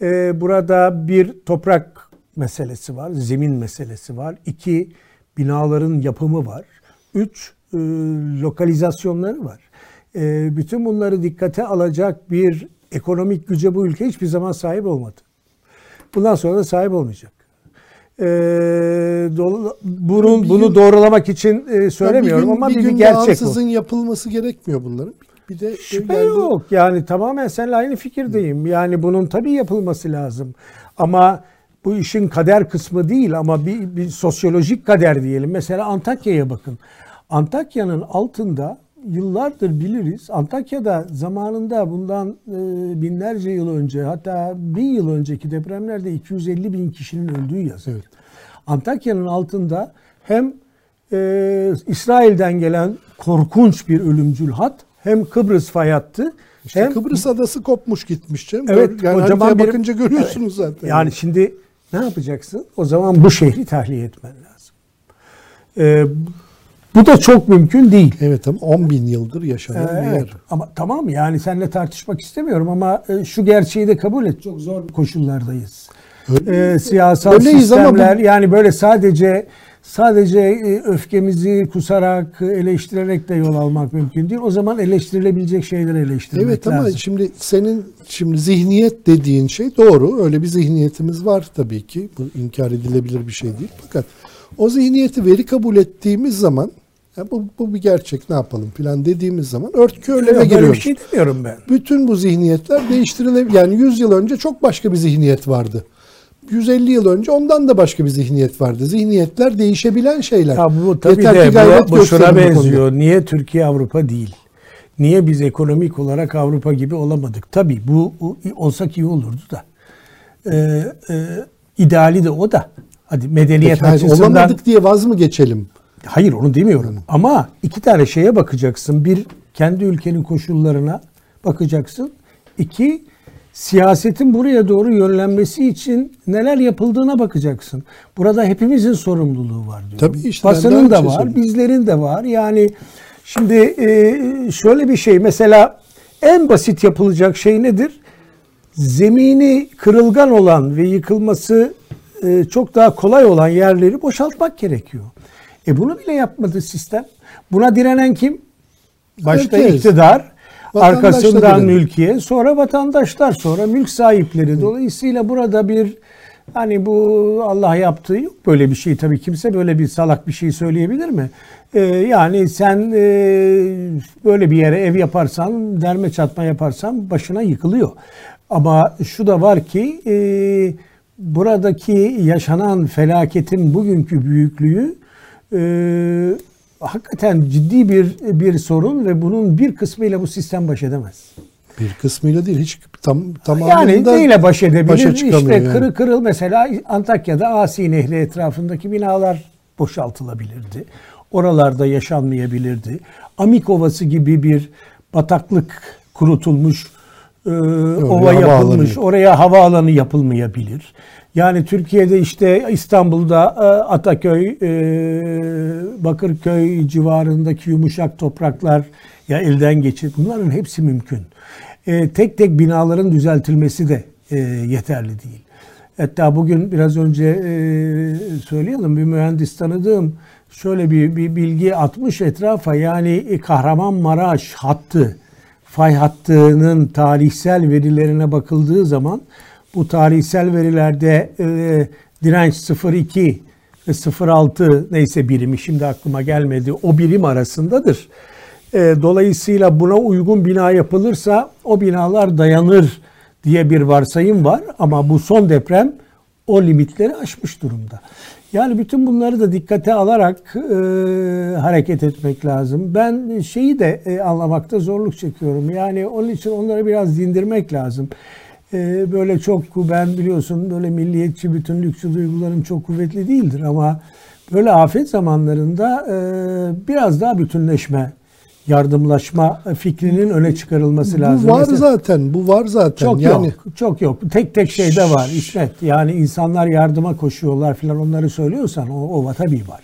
Ee, burada bir toprak meselesi var, zemin meselesi var. İki, binaların yapımı var. Üç, e, lokalizasyonları var. E, bütün bunları dikkate alacak bir ekonomik güce bu ülke hiçbir zaman sahip olmadı. Bundan sonra da sahip olmayacak. E, dolu- bunun Bir bunu gün- doğrulamak için e, söylemiyorum bir gün, ama bir bir, gün gerçek bu. yapılması gerekmiyor bunların. Bir de Şüphe yani- yok. Yani tamamen seninle aynı fikirdeyim. Yani bunun tabii yapılması lazım. Ama bu işin kader kısmı değil ama bir, bir sosyolojik kader diyelim. Mesela Antakya'ya bakın. Antakya'nın altında yıllardır biliriz. Antakya'da zamanında bundan e, binlerce yıl önce hatta bin yıl önceki depremlerde 250 bin kişinin öldüğü yazıldı. Evet. Antakya'nın altında hem e, İsrail'den gelen korkunç bir ölümcül hat hem Kıbrıs fay hattı İşte hem Kıbrıs adası kopmuş gitmiş canım. Evet, yani kocaman bir- bakınca görüyorsunuz zaten. yani şimdi ne yapacaksın? O zaman bu şehri tahliye etmen lazım. E, bu da çok mümkün değil. Evet ama 10 bin yıldır yaşanan Ee, bir Evet. yer. Ama tamam yani seninle tartışmak istemiyorum ama e, şu gerçeği de kabul et. Çok zor koşullardayız. Öyle- Ee, siyasal Öyleyiz ama bu- sistemler yani böyle sadece sadece e, öfkemizi kusarak, eleştirerek de yol almak mümkün değil. O zaman eleştirilebilecek şeyleri eleştirmek Evet ama lazım. şimdi senin şimdi zihniyet dediğin şey doğru. Öyle bir zihniyetimiz var tabii ki. Bu inkar edilebilir bir şey değil. Fakat o zihniyeti veri kabul ettiğimiz zaman ya bu, bu bir gerçek ne yapalım filan dediğimiz zaman Yok, önleme böyle bir giriyoruz. şey demiyorum ben. Bütün bu zihniyetler değiştirilebilir. Yani 100 yıl önce çok başka bir zihniyet vardı. 150 yıl önce ondan da başka bir zihniyet vardı. Zihniyetler değişebilen şeyler. Ya bu tabii Yeter de ki gayret bu, bu şuna gösterin bu benziyor. Niye Türkiye Avrupa değil? Niye biz ekonomik olarak Avrupa gibi olamadık? Tabii bu olsak iyi olurdu da. Ee, e, ideali de o da. Hadi medeniyet Peki, açısından olamadık diye vaz mı geçelim? Hayır onu demiyorum. Ama iki tane şeye bakacaksın. Bir kendi ülkenin koşullarına bakacaksın. İki siyasetin buraya doğru yönlenmesi için neler yapıldığına bakacaksın. Burada hepimizin sorumluluğu var diyorum. Tabii işte Basının da şey var, söylüyorum. bizlerin de var. Yani şimdi e, şöyle bir şey mesela en basit yapılacak şey nedir? zemini kırılgan olan ve yıkılması e, çok daha kolay olan yerleri boşaltmak gerekiyor. E bunu bile yapmadı sistem. Buna direnen kim? Başta Herkes. iktidar, arkasından mülkiye, sonra vatandaşlar, sonra mülk sahipleri. Dolayısıyla burada bir hani bu Allah yaptığı yok böyle bir şey tabii kimse böyle bir salak bir şey söyleyebilir mi? E, yani sen e, böyle bir yere ev yaparsan, derme çatma yaparsan başına yıkılıyor. Ama şu da var ki e, buradaki yaşanan felaketin bugünkü büyüklüğü e, hakikaten ciddi bir bir sorun ve bunun bir kısmıyla bu sistem baş edemez. Bir kısmıyla değil hiç tam Yani tamamıyla neyle baş edebilir? başa işte yani. kırı kırıl mesela Antakya'da Asi Nehri etrafındaki binalar boşaltılabilirdi. Oralarda yaşanmayabilirdi. Amik Ovası gibi bir bataklık kurutulmuş e, ova havaalanı yapılmış. yok. Oraya havaalanı yapılmayabilir. Yani Türkiye'de işte İstanbul'da e, Ataköy, e, Bakırköy civarındaki yumuşak topraklar ya elden geçir. Bunların hepsi mümkün. E, tek tek binaların düzeltilmesi de yeterli değil. Hatta bugün biraz önce söyleyelim bir mühendis tanıdığım şöyle bir, bir bilgi atmış etrafa yani Kahramanmaraş hattı fay hattının tarihsel verilerine bakıldığı zaman bu tarihsel verilerde e, direnç 02 ve 06 neyse birimi şimdi aklıma gelmedi o birim arasındadır. E, dolayısıyla buna uygun bina yapılırsa o binalar dayanır diye bir varsayım var ama bu son deprem o limitleri aşmış durumda. Yani bütün bunları da dikkate alarak e, hareket etmek lazım. Ben şeyi de e, anlamakta zorluk çekiyorum. Yani onun için onları biraz dindirmek lazım. E, böyle çok ben biliyorsun böyle milliyetçi bütünlükçü duygularım çok kuvvetli değildir ama böyle afet zamanlarında e, biraz daha bütünleşme, yardımlaşma fikrinin öne çıkarılması lazım. Bu var Mesela- zaten. Bu var zaten. çok yani yok. Çok yok. Tek tek şeyde var İsmet. Yani insanlar yardıma koşuyorlar filan onları söylüyorsan o, o tabii var.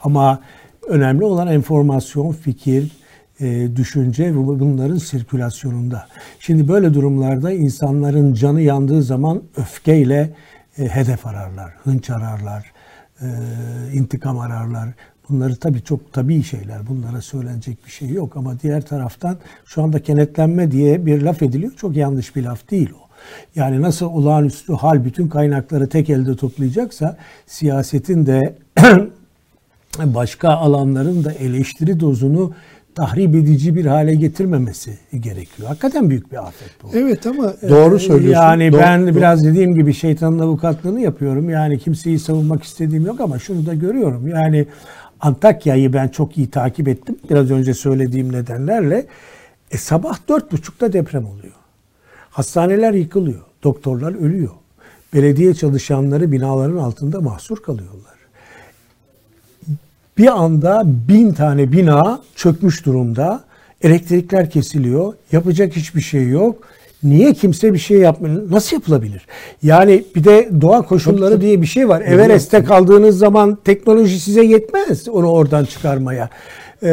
Ama Önemli olan enformasyon, fikir, e, düşünce ve bunların sirkülasyonunda. Şimdi böyle durumlarda insanların canı yandığı zaman öfkeyle e, hedef ararlar, hınç ararlar, e, intikam ararlar. Bunları tabii çok tabii şeyler. Bunlara söylenecek bir şey yok ama diğer taraftan şu anda kenetlenme diye bir laf ediliyor. Çok yanlış bir laf değil o. Yani nasıl olağanüstü hal bütün kaynakları tek elde toplayacaksa siyasetin de başka alanların da eleştiri dozunu tahrip edici bir hale getirmemesi gerekiyor. Hakikaten büyük bir afet bu. Evet ama doğru söylüyorsun. Yani doğru, ben doğru. biraz dediğim gibi şeytanın avukatlığını yapıyorum. Yani kimseyi savunmak istediğim yok ama şunu da görüyorum. Yani Antakya'yı ben çok iyi takip ettim. Biraz önce söylediğim nedenlerle. E, sabah dört buçukta deprem oluyor. Hastaneler yıkılıyor. Doktorlar ölüyor. Belediye çalışanları binaların altında mahsur kalıyorlar. Bir anda bin tane bina çökmüş durumda. Elektrikler kesiliyor. Yapacak hiçbir şey yok. Niye kimse bir şey yapmıyor? Nasıl yapılabilir? Yani bir de doğa koşulları diye bir şey var. Everest'te kaldığınız zaman teknoloji size yetmez onu oradan çıkarmaya. Ee,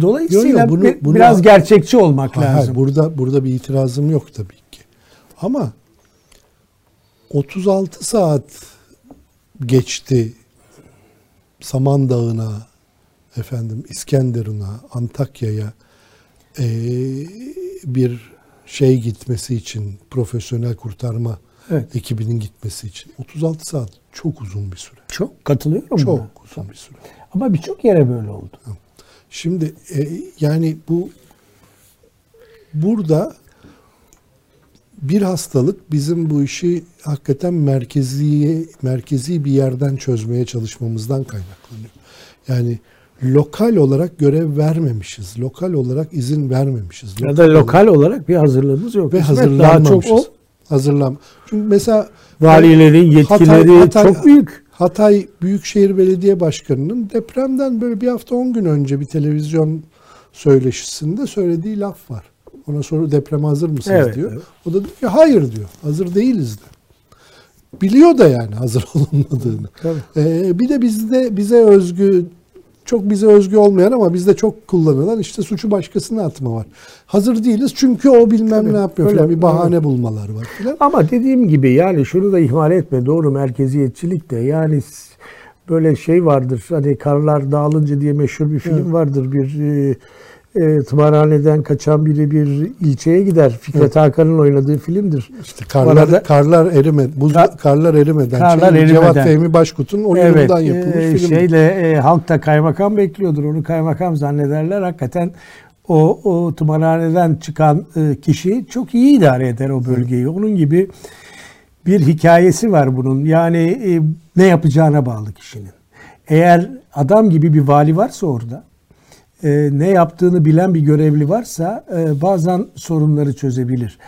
dolayısıyla Yo, yo, bunu- bunu- biraz gerçekçi olmak Hayır, lazım. burada burada bir itirazım yok tabii ki. Ama 36 saat geçti Samandağ'ına, efendim İskenderun'a, Antakya'ya eee, bir şey gitmesi için, profesyonel kurtarma Evet. ekibinin gitmesi için. 36 saat çok uzun bir süre. Çok katılıyorum Çok buna. uzun bir süre. Ama birçok yere böyle oldu. Şimdi e, yani bu burada bir hastalık bizim bu işi hakikaten merkezi merkezi bir yerden çözmeye çalışmamızdan kaynaklanıyor. Yani lokal olarak görev vermemişiz. Lokal olarak izin vermemişiz. Ya da lokal olarak bir hazırlığımız yok. ve İsmet, hazırlanmamışız. Daha çok o Hazırlan. Çünkü mesela valilerin yetkileri Hatay- Hatay- çok büyük. Hatay Büyükşehir Belediye Başkanı'nın depremden böyle bir hafta on gün önce bir televizyon söyleşisinde söylediği laf var. Ona soru depreme hazır mısınız Evet, diyor. evet. O da diyor ki hayır diyor. Hazır değiliz diyor. Biliyor da yani hazır olunmadığını. Tabii. Ee, bir de bizde bize özgü çok bize özgü olmayan ama bizde çok kullanılan işte suçu başkasına atma var. Hazır değiliz çünkü o bilmem Tabii, ne yapıyor öyle, falan bir bahane öyle. bulmalar var filan. Ama dediğim gibi yani şunu da ihmal etme. Doğru merkeziyetçilik de yani böyle şey vardır. Hani karlar dağılınca diye meşhur bir film Evet. vardır. Bir e, e, tımarhaneden kaçan biri bir ilçeye gider. Fikret Hakan'ın oynadığı filmdir. İşte karlar, Arada- karlar erime, buz, Ka- karlar erimeden. Karlar şey, Cevat erimeden. Fehmi Başkut'un oyunundan yapılmış e, film. Şeyle e, halk da kaymakam bekliyordur. Onu kaymakam zannederler. Hakikaten o, o tımarhaneden çıkan e, kişi çok iyi idare eder o bölgeyi. Onun gibi bir hikayesi var bunun. Yani e, ne yapacağına bağlı kişinin. Eğer adam gibi bir vali varsa orada, e, ne yaptığını bilen bir görevli varsa e, bazen sorunları çözebilir.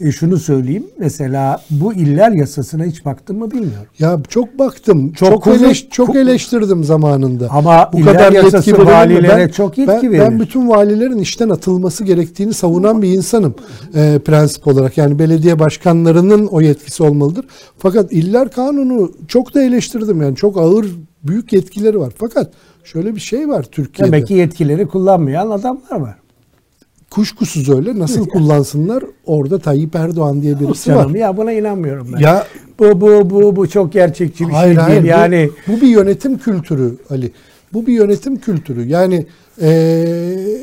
E, şunu söyleyeyim, mesela bu iller yasasına hiç baktın mı bilmiyorum. Ya çok baktım. Çok Çok kuzey- eleş- çok eleştirdim zamanında. Ama iller yasası verir mi? valilere Ben- çok yetki ben, verir. Ben bütün valilerin işten atılması gerektiğini savunan bir insanım e, prensip olarak. Yani belediye başkanlarının o yetkisi olmalıdır. Fakat iller kanunu çok da eleştirdim. Yani çok ağır büyük yetkileri var. Fakat şöyle bir şey var Türkiye'de. Demek ki yetkileri kullanmayan adamlar var. Kuşkusuz öyle. Nasıl kullansınlar? Orada Tayyip Erdoğan diye birisi Canım, var. ya buna inanmıyorum ben. Ya bu bu bu bu çok gerçekçi bir hayır şey hayır. değil. bu- Yani bu, bir yönetim kültürü Ali. Bu bir yönetim kültürü. Yani eee,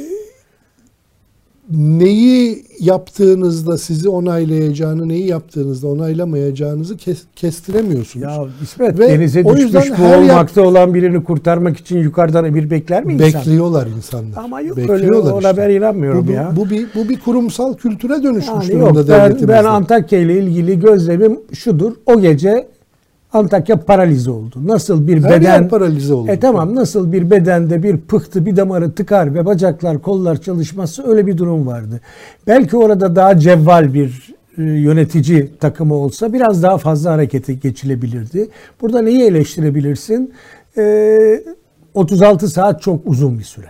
neyi yaptığınızda sizi onaylayacağını, neyi yaptığınızda onaylamayacağınızı kes- kestiremiyorsunuz. ya İsmet Ve denize o düşmüş bu olmakta olan birini kurtarmak için yukarıdan emir bekler mi insan? Bekliyorlar insanlar. Ama yok öyle Bekliyorlar ona işte. ben inanmıyorum bu, bu- ya. Bu, bir bu bir kurumsal kültüre dönüşmüş Yani durumda yok ben, ben Antakya ile ilgili gözlemim şudur. O gece Antakya paralize oldu. Nasıl bir Her beden yer paralize oldu. E tamam nasıl bir bedende bir pıhtı bir damarı tıkar ve bacaklar kollar çalışmazsa öyle bir durum vardı. Belki orada daha cevval bir e, yönetici takımı olsa biraz daha fazla harekete geçilebilirdi. Burada neyi eleştirebilirsin? E, 36 saat çok uzun bir süre.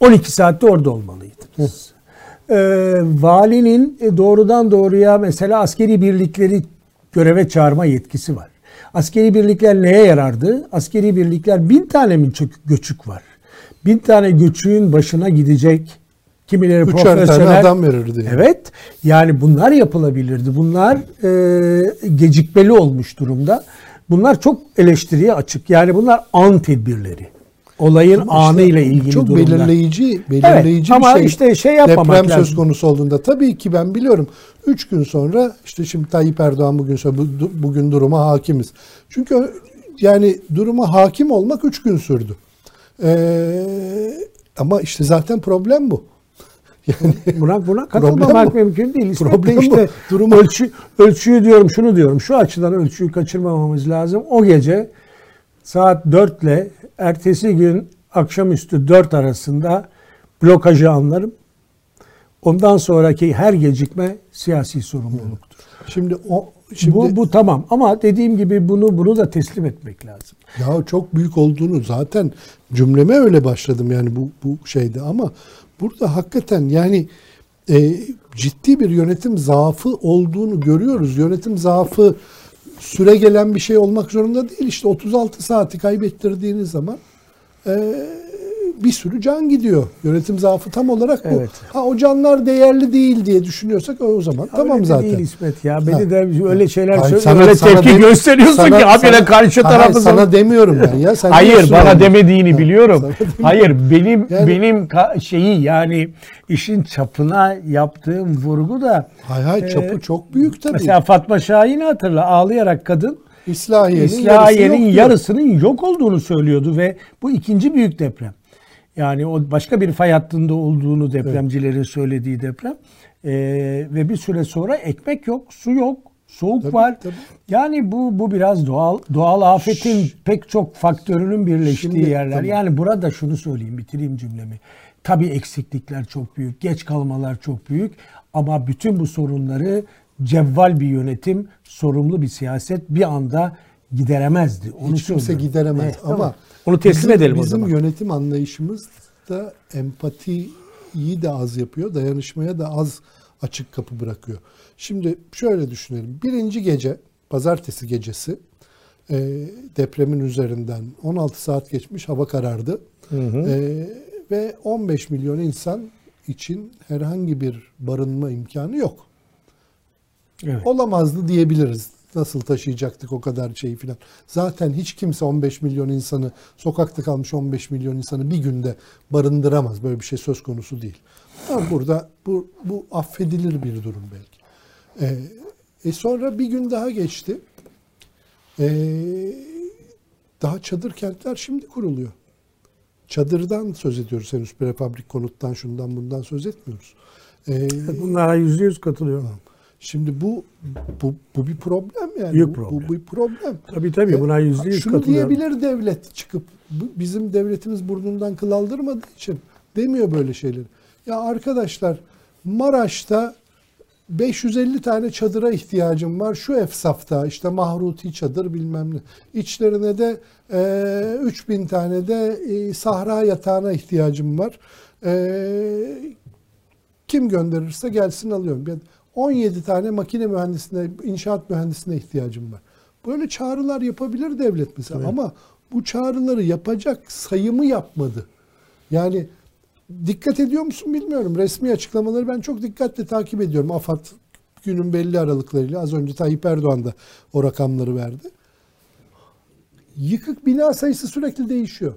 12 saatte orada olmalıydınız. Ee, valinin e, doğrudan doğruya mesela askeri birlikleri göreve çağırma yetkisi var. Askeri birlikler neye yarardı? Askeri birlikler bin tane mi göçük var? bin tane göçüğün başına gidecek kimileri Üçer tane profesyonel adam verirdi. yani. Evet. Yani bunlar yapılabilirdi. Bunlar e, gecikmeli olmuş durumda. Bunlar çok eleştiriye açık. Yani bunlar an tedbirleri. Olayın Ama anı işte ile ilgili çok durumlar. belirleyici, belirleyici ama bir şey. işte şey yapmamak Deprem lazım. söz konusu olduğunda tabii ki ben biliyorum. Üç gün sonra işte şimdi Tayyip Erdoğan bugün bugün duruma hakimiz. Çünkü yani duruma hakim olmak üç gün sürdü. Ee, ama işte zaten problem bu. Yani Buna, buna katılmamak mümkün değil. İsmet Problem işte bu. Durumu- ölçü, ölçüyü diyorum şunu diyorum. Şu açıdan ölçüyü kaçırmamamız lazım. O gece saat 4 ile ertesi gün akşamüstü 4 arasında blokajı anlarım. Ondan sonraki her gecikme siyasi sorumluluktur. şimdi o şimdi bu, bu tamam ama dediğim gibi bunu bunu da teslim etmek lazım. Ya çok büyük olduğunu zaten cümleme öyle başladım yani bu bu şeyde ama burada hakikaten yani e, ciddi bir yönetim zaafı olduğunu görüyoruz. Yönetim zaafı süre gelen bir şey olmak zorunda değil. İşte 36 saati kaybettirdiğiniz zaman e, bir sürü can gidiyor. Yönetim zaafı tam olarak bu. Evet. Ha o canlar değerli değil diye düşünüyorsak o zaman tamam öyle zaten. değil İsmet ya. Beni Ha. de öyle şeyler Hayır, söyle, sana- öyle sana tepki de- gösteriyorsun sana- ki habire karşı tarafı sana demiyorum ben ya. Sen Hayır bana onu. demediğini Ha, biliyorum. Hayır benim Yani- benim şeyi yani işin çapına yaptığım vurgu da Hay hay çapı Ee, çok büyük tabii. mesela Fatma Şahin'i hatırla ağlayarak kadın İslahiye'nin, İslahiye'nin yarısı yok diyor. yarısının yok olduğunu söylüyordu ve bu ikinci büyük deprem. Yani o başka bir fay hattında olduğunu depremcilerin söylediği deprem. Ee, ve bir süre sonra ekmek yok, su yok, soğuk Tabii, var. tabii. Yani bu bu biraz doğal doğal afetin pek çok faktörünün birleştiği Şimdi, yerler. tamam. Yani burada şunu söyleyeyim, bitireyim cümlemi. Tabii eksiklikler çok büyük, geç kalmalar çok büyük ama bütün bu sorunları cevval bir yönetim, sorumlu bir siyaset bir anda gideremezdi. Onu Hiç kimse söylüyorum. gideremez Evet, ama tamam. Onu teslim bizim, edelim o bizim zaman. yönetim anlayışımız da empatiyi de az yapıyor, dayanışmaya da az açık kapı bırakıyor. Şimdi şöyle düşünelim. Birinci gece, pazartesi gecesi e, depremin üzerinden 16 saat geçmiş, hava karardı. E, ve 15 milyon insan için herhangi bir barınma imkanı yok. Evet. Olamazdı diyebiliriz. Nasıl taşıyacaktık o kadar şeyi filan. Zaten hiç kimse 15 milyon insanı, sokakta kalmış 15 milyon insanı bir günde barındıramaz. Böyle bir şey söz konusu değil. Ama burada bu, bu affedilir bir durum belki. Ee, e sonra bir gün daha geçti. Ee, daha çadır kentler şimdi kuruluyor. Çadırdan söz ediyoruz henüz prefabrik konuttan şundan bundan söz etmiyoruz. Ee, Bunlara yüzde yüz katılıyorum. Şimdi bu bu bu bir problem yani. Büyük bu, problem. bu bir problem. Tabii tabii E, buna yüzde yüz Şunu diyebilir devlet çıkıp bu- bizim devletimiz burnundan kıl aldırmadığı için demiyor böyle şeyleri. Ya arkadaşlar Maraş'ta 550 tane çadıra ihtiyacım var. Şu efsafta işte mahruti çadır bilmem ne. İçlerine de e, 3000 tane de e, sahra yatağına ihtiyacım var. E, kim gönderirse gelsin alıyorum. Ben 17 tane makine mühendisine, inşaat mühendisine ihtiyacım var. Böyle çağrılar yapabilir devlet mesela ama bu çağrıları yapacak sayımı yapmadı. Yani dikkat ediyor musun bilmiyorum. Resmi açıklamaları ben çok dikkatle takip ediyorum. AFAD günün belli aralıklarıyla az önce Tayyip Erdoğan da o rakamları verdi. Yıkık bina sayısı sürekli değişiyor.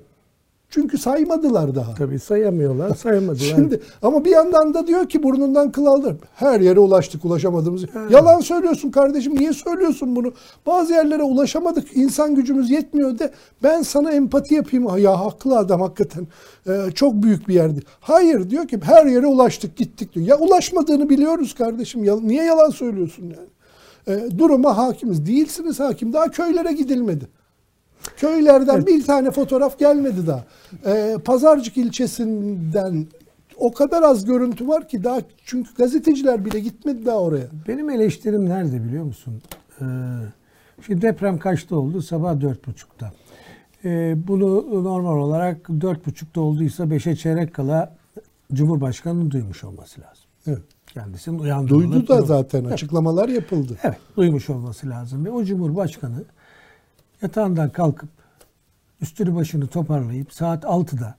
Çünkü saymadılar daha. Tabii sayamıyorlar, sayamadılar. Şimdi ama bir yandan da diyor ki burnundan kıl aldı. Her yere ulaştık ulaşamadığımız. Yalan söylüyorsun kardeşim. Niye söylüyorsun bunu? Bazı yerlere ulaşamadık. İnsan gücümüz yetmiyor de ben sana empati yapayım. Ha, Ya haklı adam hakikaten. Ee, çok büyük bir yerdi. Hayır diyor ki her yere ulaştık gittik diyor. Ya ulaşmadığını biliyoruz kardeşim. Ya, niye yalan söylüyorsun yani? Ee, duruma hakimiz. Değilsiniz hakim. Daha köylere gidilmedi. Köylerden bir tane fotoğraf gelmedi daha. Ee, Pazarcık ilçesinden o kadar az görüntü var ki daha çünkü gazeteciler bile gitmedi daha oraya. Benim eleştirim nerede biliyor musun? Ee, şimdi deprem kaçta oldu? Sabah dört buçukta. Ee, bunu normal olarak dört buçukta olduysa beşe çeyrek kala Cumhurbaşkanı'nın duymuş olması lazım. Evet. Kendisinin uyandırılıp Duydu da durum- zaten açıklamalar yapıldı. Evet, duymuş olması lazım. Ve o Cumhurbaşkanı yatağından kalkıp üstünü başını toparlayıp saat 6'da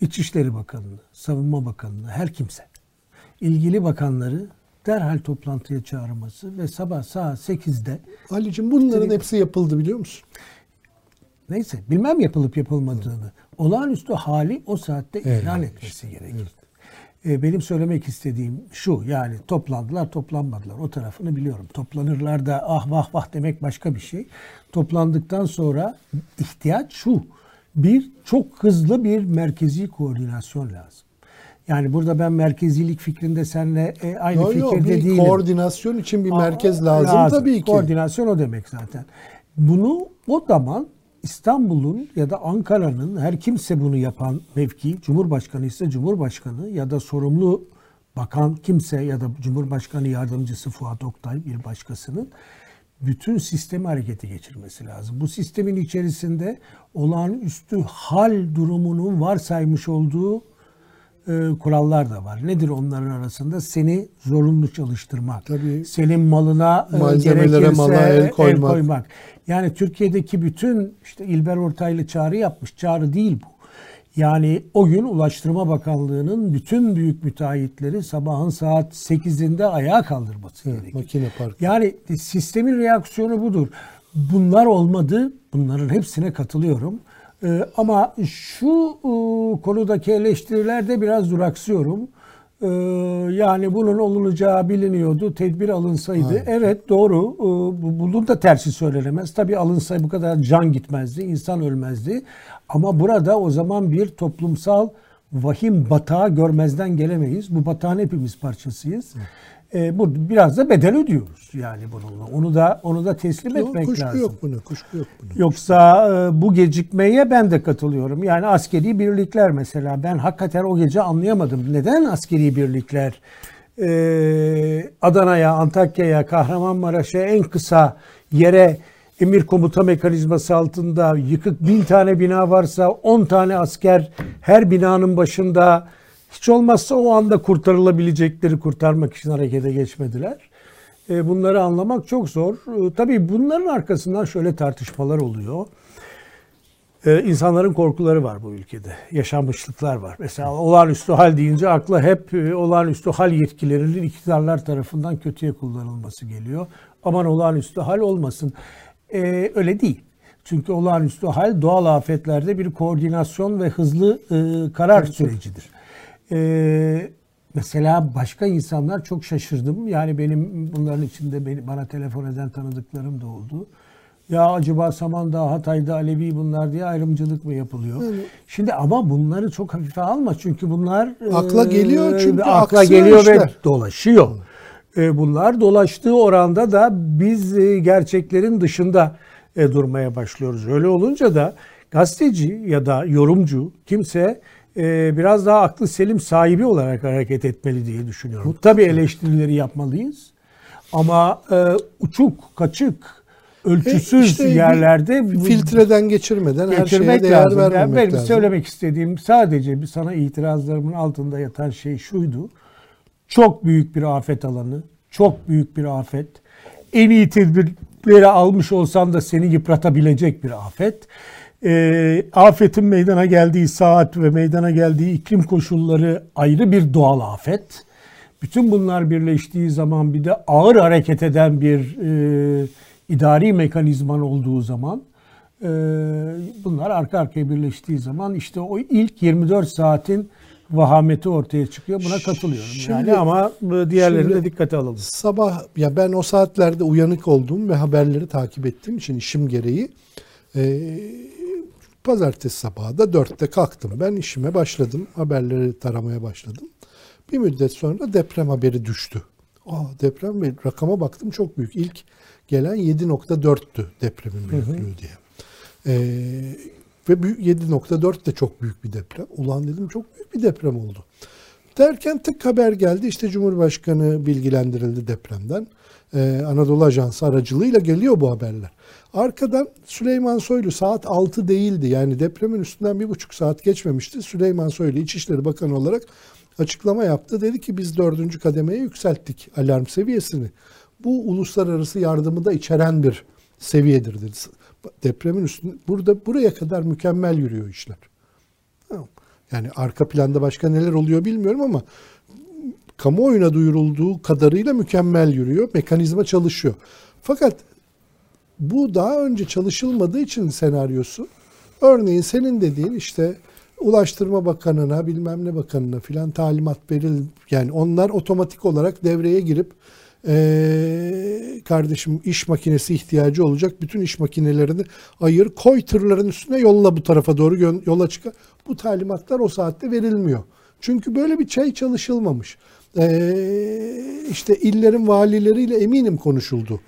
İçişleri Bakanlığı, Savunma Bakanlığı, her kimse ilgili bakanları derhal toplantıya çağırması ve sabah saat 8'de Ali'cim bunların Tabii. hepsi yapıldı biliyor musun? neyse bilmem yapılıp yapılmadığını olağanüstü hali o saatte Evet, ilan işte, etmesi gerekir. E, benim söylemek istediğim şu yani toplandılar toplanmadılar o tarafını biliyorum. Toplanırlar da ah vah vah demek başka bir şey. Toplandıktan sonra ihtiyaç şu bir çok hızlı bir merkezi koordinasyon lazım. Yani burada ben merkezilik fikrinde seninle e, aynı Yo, yo, fikirde bir değilim. koordinasyon için bir Aa, merkez lazım, tabii ki. Koordinasyon o demek zaten. Bunu o zaman İstanbul'un ya da Ankara'nın her kimse bunu yapan mevki, Cumhurbaşkanı ise Cumhurbaşkanı ya da sorumlu bakan kimse ya da Cumhurbaşkanı yardımcısı Fuat Oktay bir başkasının bütün sistemi harekete geçirmesi lazım. Bu sistemin içerisinde olağanüstü hal durumunun varsaymış olduğu e, kurallar da var. Nedir onların arasında? Seni zorunlu çalıştırmak. Tabii. Senin malına e, gerekirse mala el koymak. Yani Türkiye'deki bütün işte İlber Ortaylı çağrı yapmış. Çağrı değil bu. Yani o gün Ulaştırma Bakanlığı'nın bütün büyük müteahhitleri sabahın saat 8'inde ayağa kaldırması gerekiyor. Makine parkı. Yani sistemin reaksiyonu budur. Bunlar olmadı. Bunların hepsine katılıyorum. Ee, ama şu e, konudaki eleştirilerde biraz duraksıyorum. Ee, yani bunun olunacağı biliniyordu. Tedbir alınsaydı. Aynen. Evet doğru. Ee, bu- bunun da tersi söylenemez. Tabii alınsaydı bu kadar can gitmezdi. insan ölmezdi. Ama burada o zaman bir toplumsal vahim batağı görmezden gelemeyiz. Bu batağın hepimiz parçasıyız. Ee, bu biraz da bedel ödüyoruz yani bununla. Onu da onu da teslim Yok, etmek kuşku lazım. yok buna, kuşku yok buna. Yoksa e, bu gecikmeye ben de katılıyorum. Yani askeri birlikler mesela ben hakikaten o gece anlayamadım. Neden askeri birlikler e, Adana'ya, Antakya'ya, Kahramanmaraş'a en kısa yere emir komuta mekanizması altında yıkık bin tane bina varsa 10 tane asker her binanın başında hiç olmazsa o anda kurtarılabilecekleri kurtarmak için harekete geçmediler. E, Bunları anlamak çok zor. E, Tabii bunların arkasından şöyle tartışmalar oluyor. E, İnsanların korkuları var bu ülkede. Yaşanmışlıklar var. Mesela olağanüstü hal deyince akla hep olağanüstü hal yetkilerinin iktidarlar tarafından kötüye kullanılması geliyor. Aman olağanüstü hal olmasın. E, öyle değil. Çünkü olağanüstü hal doğal afetlerde bir koordinasyon ve hızlı e, karar sürecidir. E, mesela başka insanlar çok şaşırdım. Yani benim bunların içinde beni, bana telefon eden tanıdıklarım da oldu. Ya acaba Samandağ, Hatay'da Alevi bunlar diye ayrımcılık mı yapılıyor? Şimdi ama bunları çok hafife alma çünkü bunlar Akla e, geliyor çünkü akla aksıyor geliyor ve işler. dolaşıyor. E, bunlar dolaştığı oranda da biz e, gerçeklerin dışında e, durmaya başlıyoruz. Öyle olunca da gazeteci ya da yorumcu kimse e, biraz daha aklı selim sahibi olarak hareket etmeli diye düşünüyorum. Tabii eleştirileri yapmalıyız. Ama e, uçuk, kaçık, ölçüsüz E, işte yerlerde filtreden geçirmeden her şeye değer lazım. Yani vermemek benim lazım. söylemek istediğim sadece sana itirazlarımın altında yatan şey şuydu. Çok büyük bir afet alanı, çok büyük bir afet. En iyi tedbirleri almış olsan da seni yıpratabilecek bir afet. Ee, afetin meydana geldiği saat ve meydana geldiği iklim koşulları ayrı bir doğal afet. Bütün bunlar birleştiği zaman bir de ağır hareket eden bir e, idari mekanizman olduğu zaman e, bunlar arka arkaya birleştiği zaman işte o ilk 24 saatin vahameti ortaya çıkıyor. Buna katılıyorum. Şimdi- yani ama bu diğerlerini de dikkate alalım. Sabah ya ben o saatlerde uyanık olduğum ve haberleri takip ettiğim için işim gereği e, pazartesi sabahı da dörtte kalktım. Ben işime başladım. Haberleri taramaya başladım. Bir müddet sonra deprem haberi düştü. Aa, deprem ve rakama baktım çok büyük. İlk gelen 7.4'tü depremin büyüklüğü diye. E, ve büyük- 7.4 de çok büyük bir deprem. Ulan dedim çok büyük bir deprem oldu. Derken tık haber geldi. İşte Cumhurbaşkanı bilgilendirildi depremden. Ee, Anadolu Ajansı aracılığıyla geliyor bu haberler. Arkadan Süleyman Soylu saat 6 değildi. Yani depremin üstünden bir buçuk saat geçmemişti. Süleyman Soylu İçişleri Bakanı olarak açıklama yaptı. Dedi ki biz dördüncü kademeye yükselttik alarm seviyesini. Bu uluslararası yardımı da içeren bir seviyedir dedi. Depremin üstünde burada buraya kadar mükemmel yürüyor işler. Yani arka planda başka neler oluyor bilmiyorum ama kamuoyuna duyurulduğu kadarıyla mükemmel yürüyor. Mekanizma çalışıyor. Fakat bu daha önce çalışılmadığı için senaryosu örneğin senin dediğin işte Ulaştırma Bakanı'na bilmem ne bakanına filan talimat veril yani onlar otomatik olarak devreye girip ee, kardeşim iş makinesi ihtiyacı olacak. Bütün iş makinelerini ayır, koy tırların üstüne yolla bu tarafa doğru yola çıkar. Bu talimatlar o saatte verilmiyor. Çünkü böyle bir şey çalışılmamış. Ee, işte illerin valileriyle eminim konuşuldu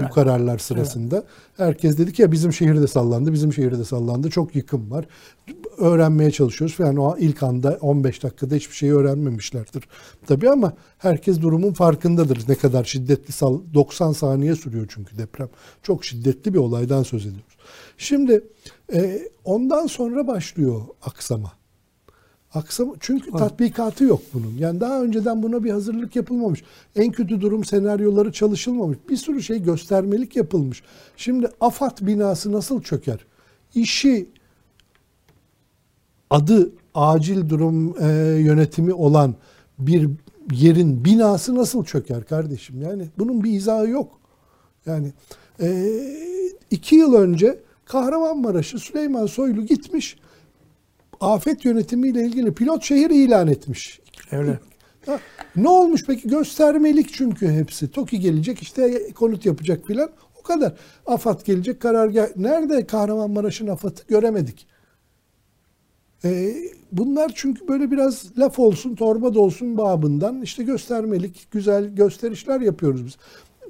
bu kararlar sırasında. Evet. Herkes dedi ki ya bizim şehirde sallandı, bizim şehirde sallandı. Çok yıkım var. Öğrenmeye çalışıyoruz falan. O ilk anda 15 dakikada hiçbir şeyi öğrenmemişlerdir. Tabii ama herkes durumun farkındadır. Ne kadar şiddetli 90 saniye sürüyor çünkü deprem. Çok şiddetli bir olaydan söz ediyoruz. Şimdi e, ondan sonra başlıyor aksama. Aksam çünkü evet. tatbikatı yok bunun. Yani daha önceden buna bir hazırlık yapılmamış. En kötü durum senaryoları çalışılmamış. Bir sürü şey göstermelik yapılmış. Şimdi AFAD binası nasıl çöker? İşi adı acil durum e, yönetimi olan bir yerin binası nasıl çöker kardeşim? Yani bunun bir izahı yok. Yani e, iki yıl önce Kahramanmaraş'ı Süleyman Soylu gitmiş afet yönetimiyle ilgili pilot şehir ilan etmiş. Öyle. Ha, ne olmuş peki? Göstermelik çünkü hepsi. TOKİ gelecek işte konut yapacak filan. O kadar. AFAD gelecek karargah. Nerede Kahramanmaraş'ın AFAD'ı göremedik. Ee, bunlar çünkü böyle biraz laf olsun, torba da olsun babından işte göstermelik, güzel gösterişler yapıyoruz biz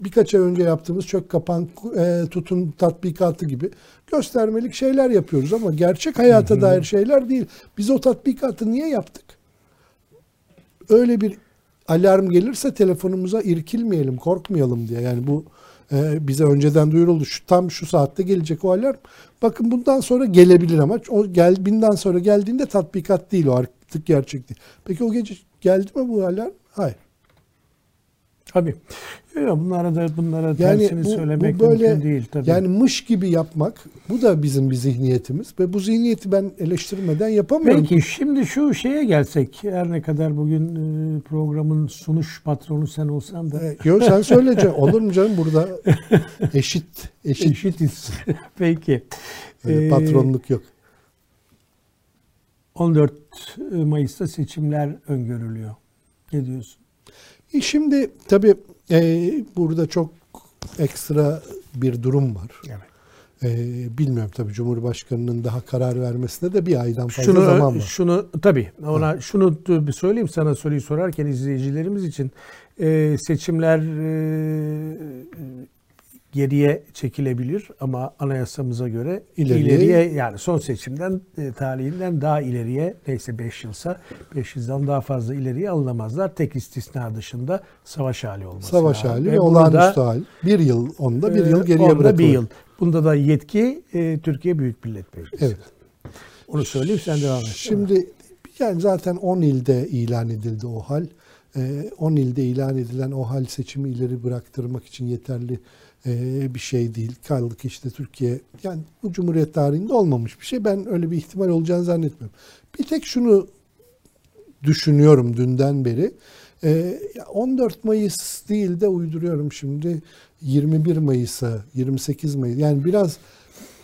birkaç ay önce yaptığımız çök kapan e, tutun tatbikatı gibi göstermelik şeyler yapıyoruz ama gerçek hayata dair şeyler değil. Biz o tatbikatı niye yaptık? Öyle bir alarm gelirse telefonumuza irkilmeyelim, korkmayalım diye. Yani bu e, bize önceden duyuruldu. Şu tam şu saatte gelecek o alarm. Bakın bundan sonra gelebilir ama o gel binden sonra geldiğinde tatbikat değil o artık gerçek değil. Peki o gece geldi mi bu alarm? Hayır. Tabii. Yok, bunlara da bunlara yani tersini bu, söylemek bu böyle, mümkün değil tabii. Yani mış gibi yapmak bu da bizim bir zihniyetimiz ve bu zihniyeti ben eleştirmeden yapamıyorum. Peki şimdi şu şeye gelsek her ne kadar bugün e, programın sunuş patronu sen olsan da. E, yok sen söyleyeceksin. Olur mu canım burada eşit eşit. Eşitiz. Peki. Öyle patronluk yok. 14 Mayıs'ta seçimler öngörülüyor. Ne diyorsun? E şimdi tabii e, burada çok ekstra bir durum var. Evet. Ee, bilmiyorum tabii Cumhurbaşkanı'nın daha karar vermesine de bir aydan fazla şunu, zaman var. Şunu tabii ona ha. şunu bir söyleyeyim sana soruyu sorarken izleyicilerimiz için e, seçimler e, geriye çekilebilir ama anayasamıza göre ileriye, ileriye yani son seçimden e, tarihinden daha ileriye neyse 5 yılsa 5 yıldan daha fazla ileriye alınamazlar. Tek istisna dışında savaş hali olması Savaş hali ve, olağanüstü hal. Bir yıl onda bir yıl geriye bırakılır. bir yıl. Bunda da yetki e, Türkiye Büyük Millet Meclisi. Evet. Onu söyleyeyim sen devam et. Şimdi yani zaten 10 ilde ilan edildi o hal. 10 e, ilde ilan edilen o hal seçimi ileri bıraktırmak için yeterli e, bir şey değil. Kaldık işte Türkiye yani bu Cumhuriyet tarihinde olmamış bir şey. Ben öyle bir ihtimal olacağını zannetmiyorum. Bir tek şunu düşünüyorum dünden beri. 14 e, Mayıs değil de uyduruyorum şimdi 21 Mayıs'a 28 Mayıs yani biraz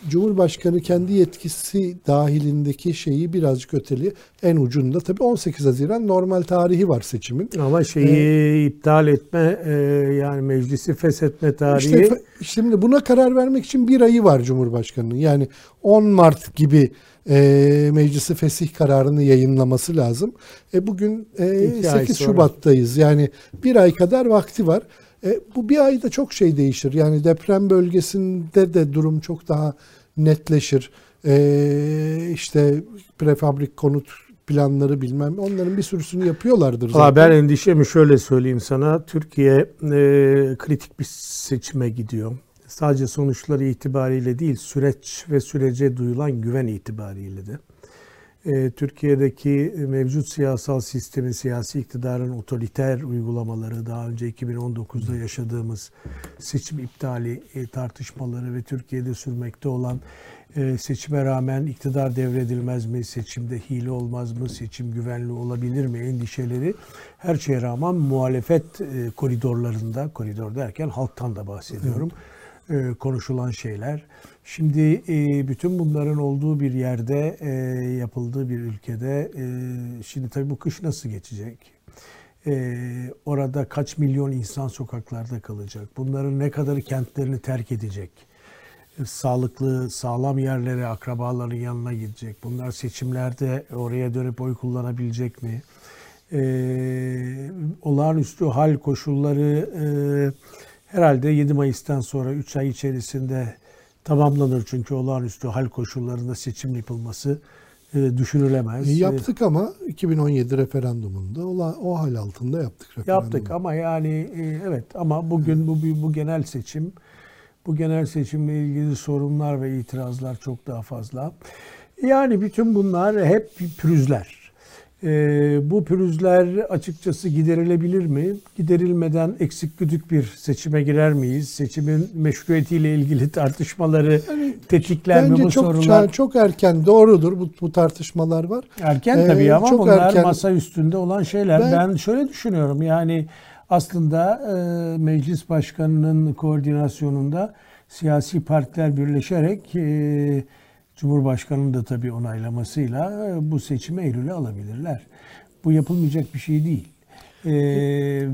Cumhurbaşkanı kendi yetkisi dahilindeki şeyi birazcık öteli. En ucunda tabii 18 Haziran normal tarihi var seçimin. Ama şeyi ee, iptal etme e, yani meclisi feshetme tarihi. İşte, şimdi buna karar vermek için bir ayı var Cumhurbaşkanı'nın. Yani 10 Mart gibi e, meclisi fesih kararını yayınlaması lazım. E, bugün e, 8 Şubat'tayız. Yani bir ay kadar vakti var. E, bu bir ayda çok şey değişir. Yani deprem bölgesinde de durum çok daha netleşir. E, işte prefabrik konut planları bilmem onların bir sürüsünü yapıyorlardır zaten. Ben endişemi şöyle söyleyeyim sana. Türkiye e, kritik bir seçime gidiyor. Sadece sonuçları itibariyle değil süreç ve sürece duyulan güven itibariyle de. E, Türkiye'deki mevcut siyasal sistemin, siyasi iktidarın otoriter uygulamaları, daha önce 2019'da yaşadığımız seçim iptali e, tartışmaları ve Türkiye'de sürmekte olan e, seçime rağmen iktidar devredilmez mi, seçimde hile olmaz mı, seçim güvenli olabilir mi endişeleri her şeye rağmen muhalefet koridorlarında, koridor derken halktan da bahsediyorum, e, konuşulan şeyler. Şimdi e, bütün bunların olduğu bir yerde, e, yapıldığı bir ülkede, şimdi tabii bu kış nasıl geçecek? Orada kaç milyon insan sokaklarda kalacak? Bunların ne kadarı kentlerini terk edecek? Sağlıklı, sağlam yerlere, akrabaların yanına gidecek. Bunlar seçimlerde oraya dönüp oy kullanabilecek mi? E, olağanüstü hal koşulları e, herhalde 7 Mayıs'tan sonra 3 ay içerisinde tamamlanır. Çünkü olağanüstü hal koşullarında seçim yapılması e, düşünülemez. E, yaptık ama 2017 referandumunda o, hal altında yaptık referandumu. Yaptık ama yani e, evet ama bugün bu bu genel seçim bu genel seçimle ilgili sorunlar ve itirazlar çok daha fazla. Yani bütün bunlar hep pürüzler. Ee, bu pürüzler açıkçası giderilebilir mi? Giderilmeden eksik güdük bir seçime girer miyiz? Seçimin meşruiyetiyle ilgili tartışmaları yani, tetikler mi bu çok, sorunlar? Çok erken doğrudur bu, bu tartışmalar var. Erken ee, tabii ama çok bunlar erken. masa üstünde olan şeyler. Ben, ben şöyle düşünüyorum yani aslında e, meclis başkanının koordinasyonunda siyasi partiler birleşerek e, Cumhurbaşkanı'nın da tabii onaylamasıyla e, bu seçimi Eylül'e alabilirler. Bu yapılmayacak bir şey değil. Ee,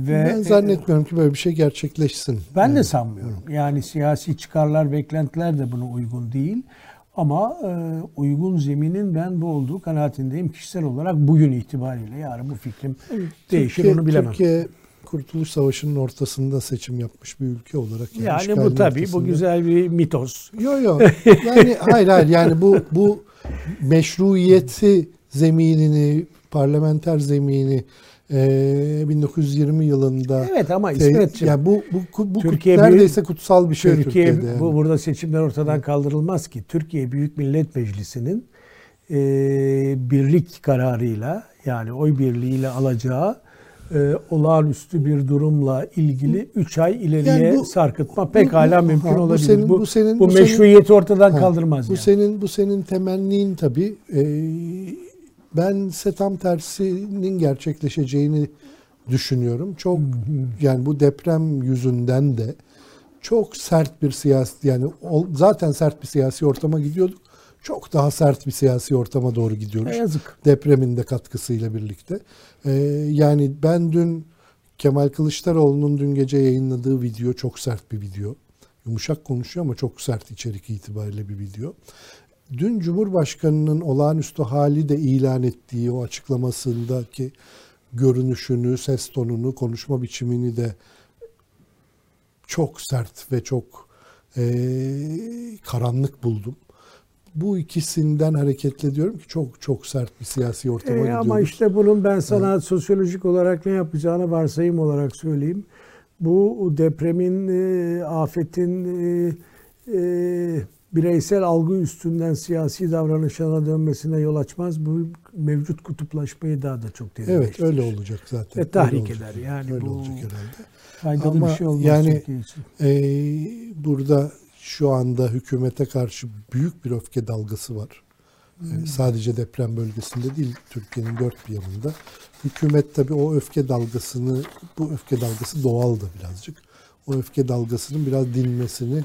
ve ben zannetmiyorum ki böyle bir şey gerçekleşsin. Ben yani. de sanmıyorum. Yani siyasi çıkarlar, beklentiler de buna uygun değil. Ama e, uygun zeminin ben bu olduğu kanaatindeyim. Kişisel olarak bugün itibariyle yarın bu fikrim değişir Türkiye, onu bilemem. Türkiye Kurtuluş Savaşı'nın ortasında seçim yapmış bir ülke olarak. Yani, yani bu tabii ortasında. bu güzel bir mitos. Yok yok. Yani hayır hayır yani bu bu meşruiyeti zeminini parlamenter zemini e, 1920 yılında Evet ama İsmetciğim yani bu bu, bu Türkiye neredeyse büyük, kutsal bir şey Türkiye Türkiye'de. Yani. Bu burada seçimler ortadan kaldırılmaz ki. Türkiye Büyük Millet Meclisi'nin e, birlik kararıyla yani oy birliğiyle alacağı e, olağanüstü bir durumla ilgili 3 ay ileriye yani bu, sarkıtma pekala bu, mümkün ha, olabilir. Bu, senin, bu, bu, senin, bu, bu meşruiyeti senin, ortadan ha, kaldırmaz. Bu yani. senin bu senin temennin tabii. E, ben ise tam tersinin gerçekleşeceğini düşünüyorum. Çok yani bu deprem yüzünden de çok sert bir siyasi yani zaten sert bir siyasi ortama gidiyorduk çok daha sert bir siyasi ortama doğru gidiyoruz. Ne yazık. Depremin de katkısıyla birlikte. Ee, yani ben dün Kemal Kılıçdaroğlu'nun dün gece yayınladığı video çok sert bir video. Yumuşak konuşuyor ama çok sert içerik itibariyle bir video. Dün Cumhurbaşkanı'nın olağanüstü hali de ilan ettiği o açıklamasındaki görünüşünü, ses tonunu, konuşma biçimini de çok sert ve çok e, karanlık buldum bu ikisinden hareketle diyorum ki çok çok sert bir siyasi ortama e, gidiyoruz. Ama işte bunun ben sana evet. sosyolojik olarak ne yapacağını varsayım olarak söyleyeyim. Bu depremin, e, afetin e, e, bireysel algı üstünden siyasi davranışlara dönmesine yol açmaz. Bu mevcut kutuplaşmayı daha da çok derinleştirir. Evet öyle olacak zaten. Ve tahrik eder. Yani öyle bu olacak herhalde. Faydalı Ama bir şey olmaz yani, E, burada şu anda hükümete karşı büyük bir öfke dalgası var. Hmm. Sadece deprem bölgesinde değil, Türkiye'nin dört bir yanında. Hükümet tabii o öfke dalgasını, bu öfke dalgası doğaldı birazcık. O öfke dalgasının biraz dinmesini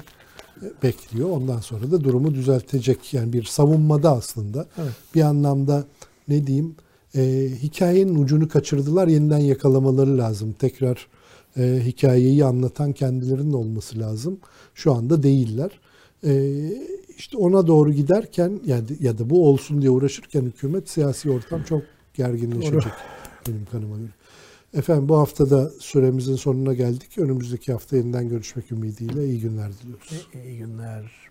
e, bekliyor. Ondan sonra da durumu düzeltecek. Yani bir savunmada aslında. Evet. Bir anlamda ne diyeyim, e, hikayenin ucunu kaçırdılar, yeniden yakalamaları lazım. Tekrar e, hikayeyi anlatan kendilerinin olması lazım. Şu anda değiller. E, işte ona doğru giderken yani ya da bu olsun diye uğraşırken hükümet siyasi ortam çok gerginleşecek doğru. benim kanıma göre. Efendim bu haftada süremizin sonuna geldik. Önümüzdeki hafta yeniden görüşmek ümidiyle iyi günler diliyoruz. İyi günler.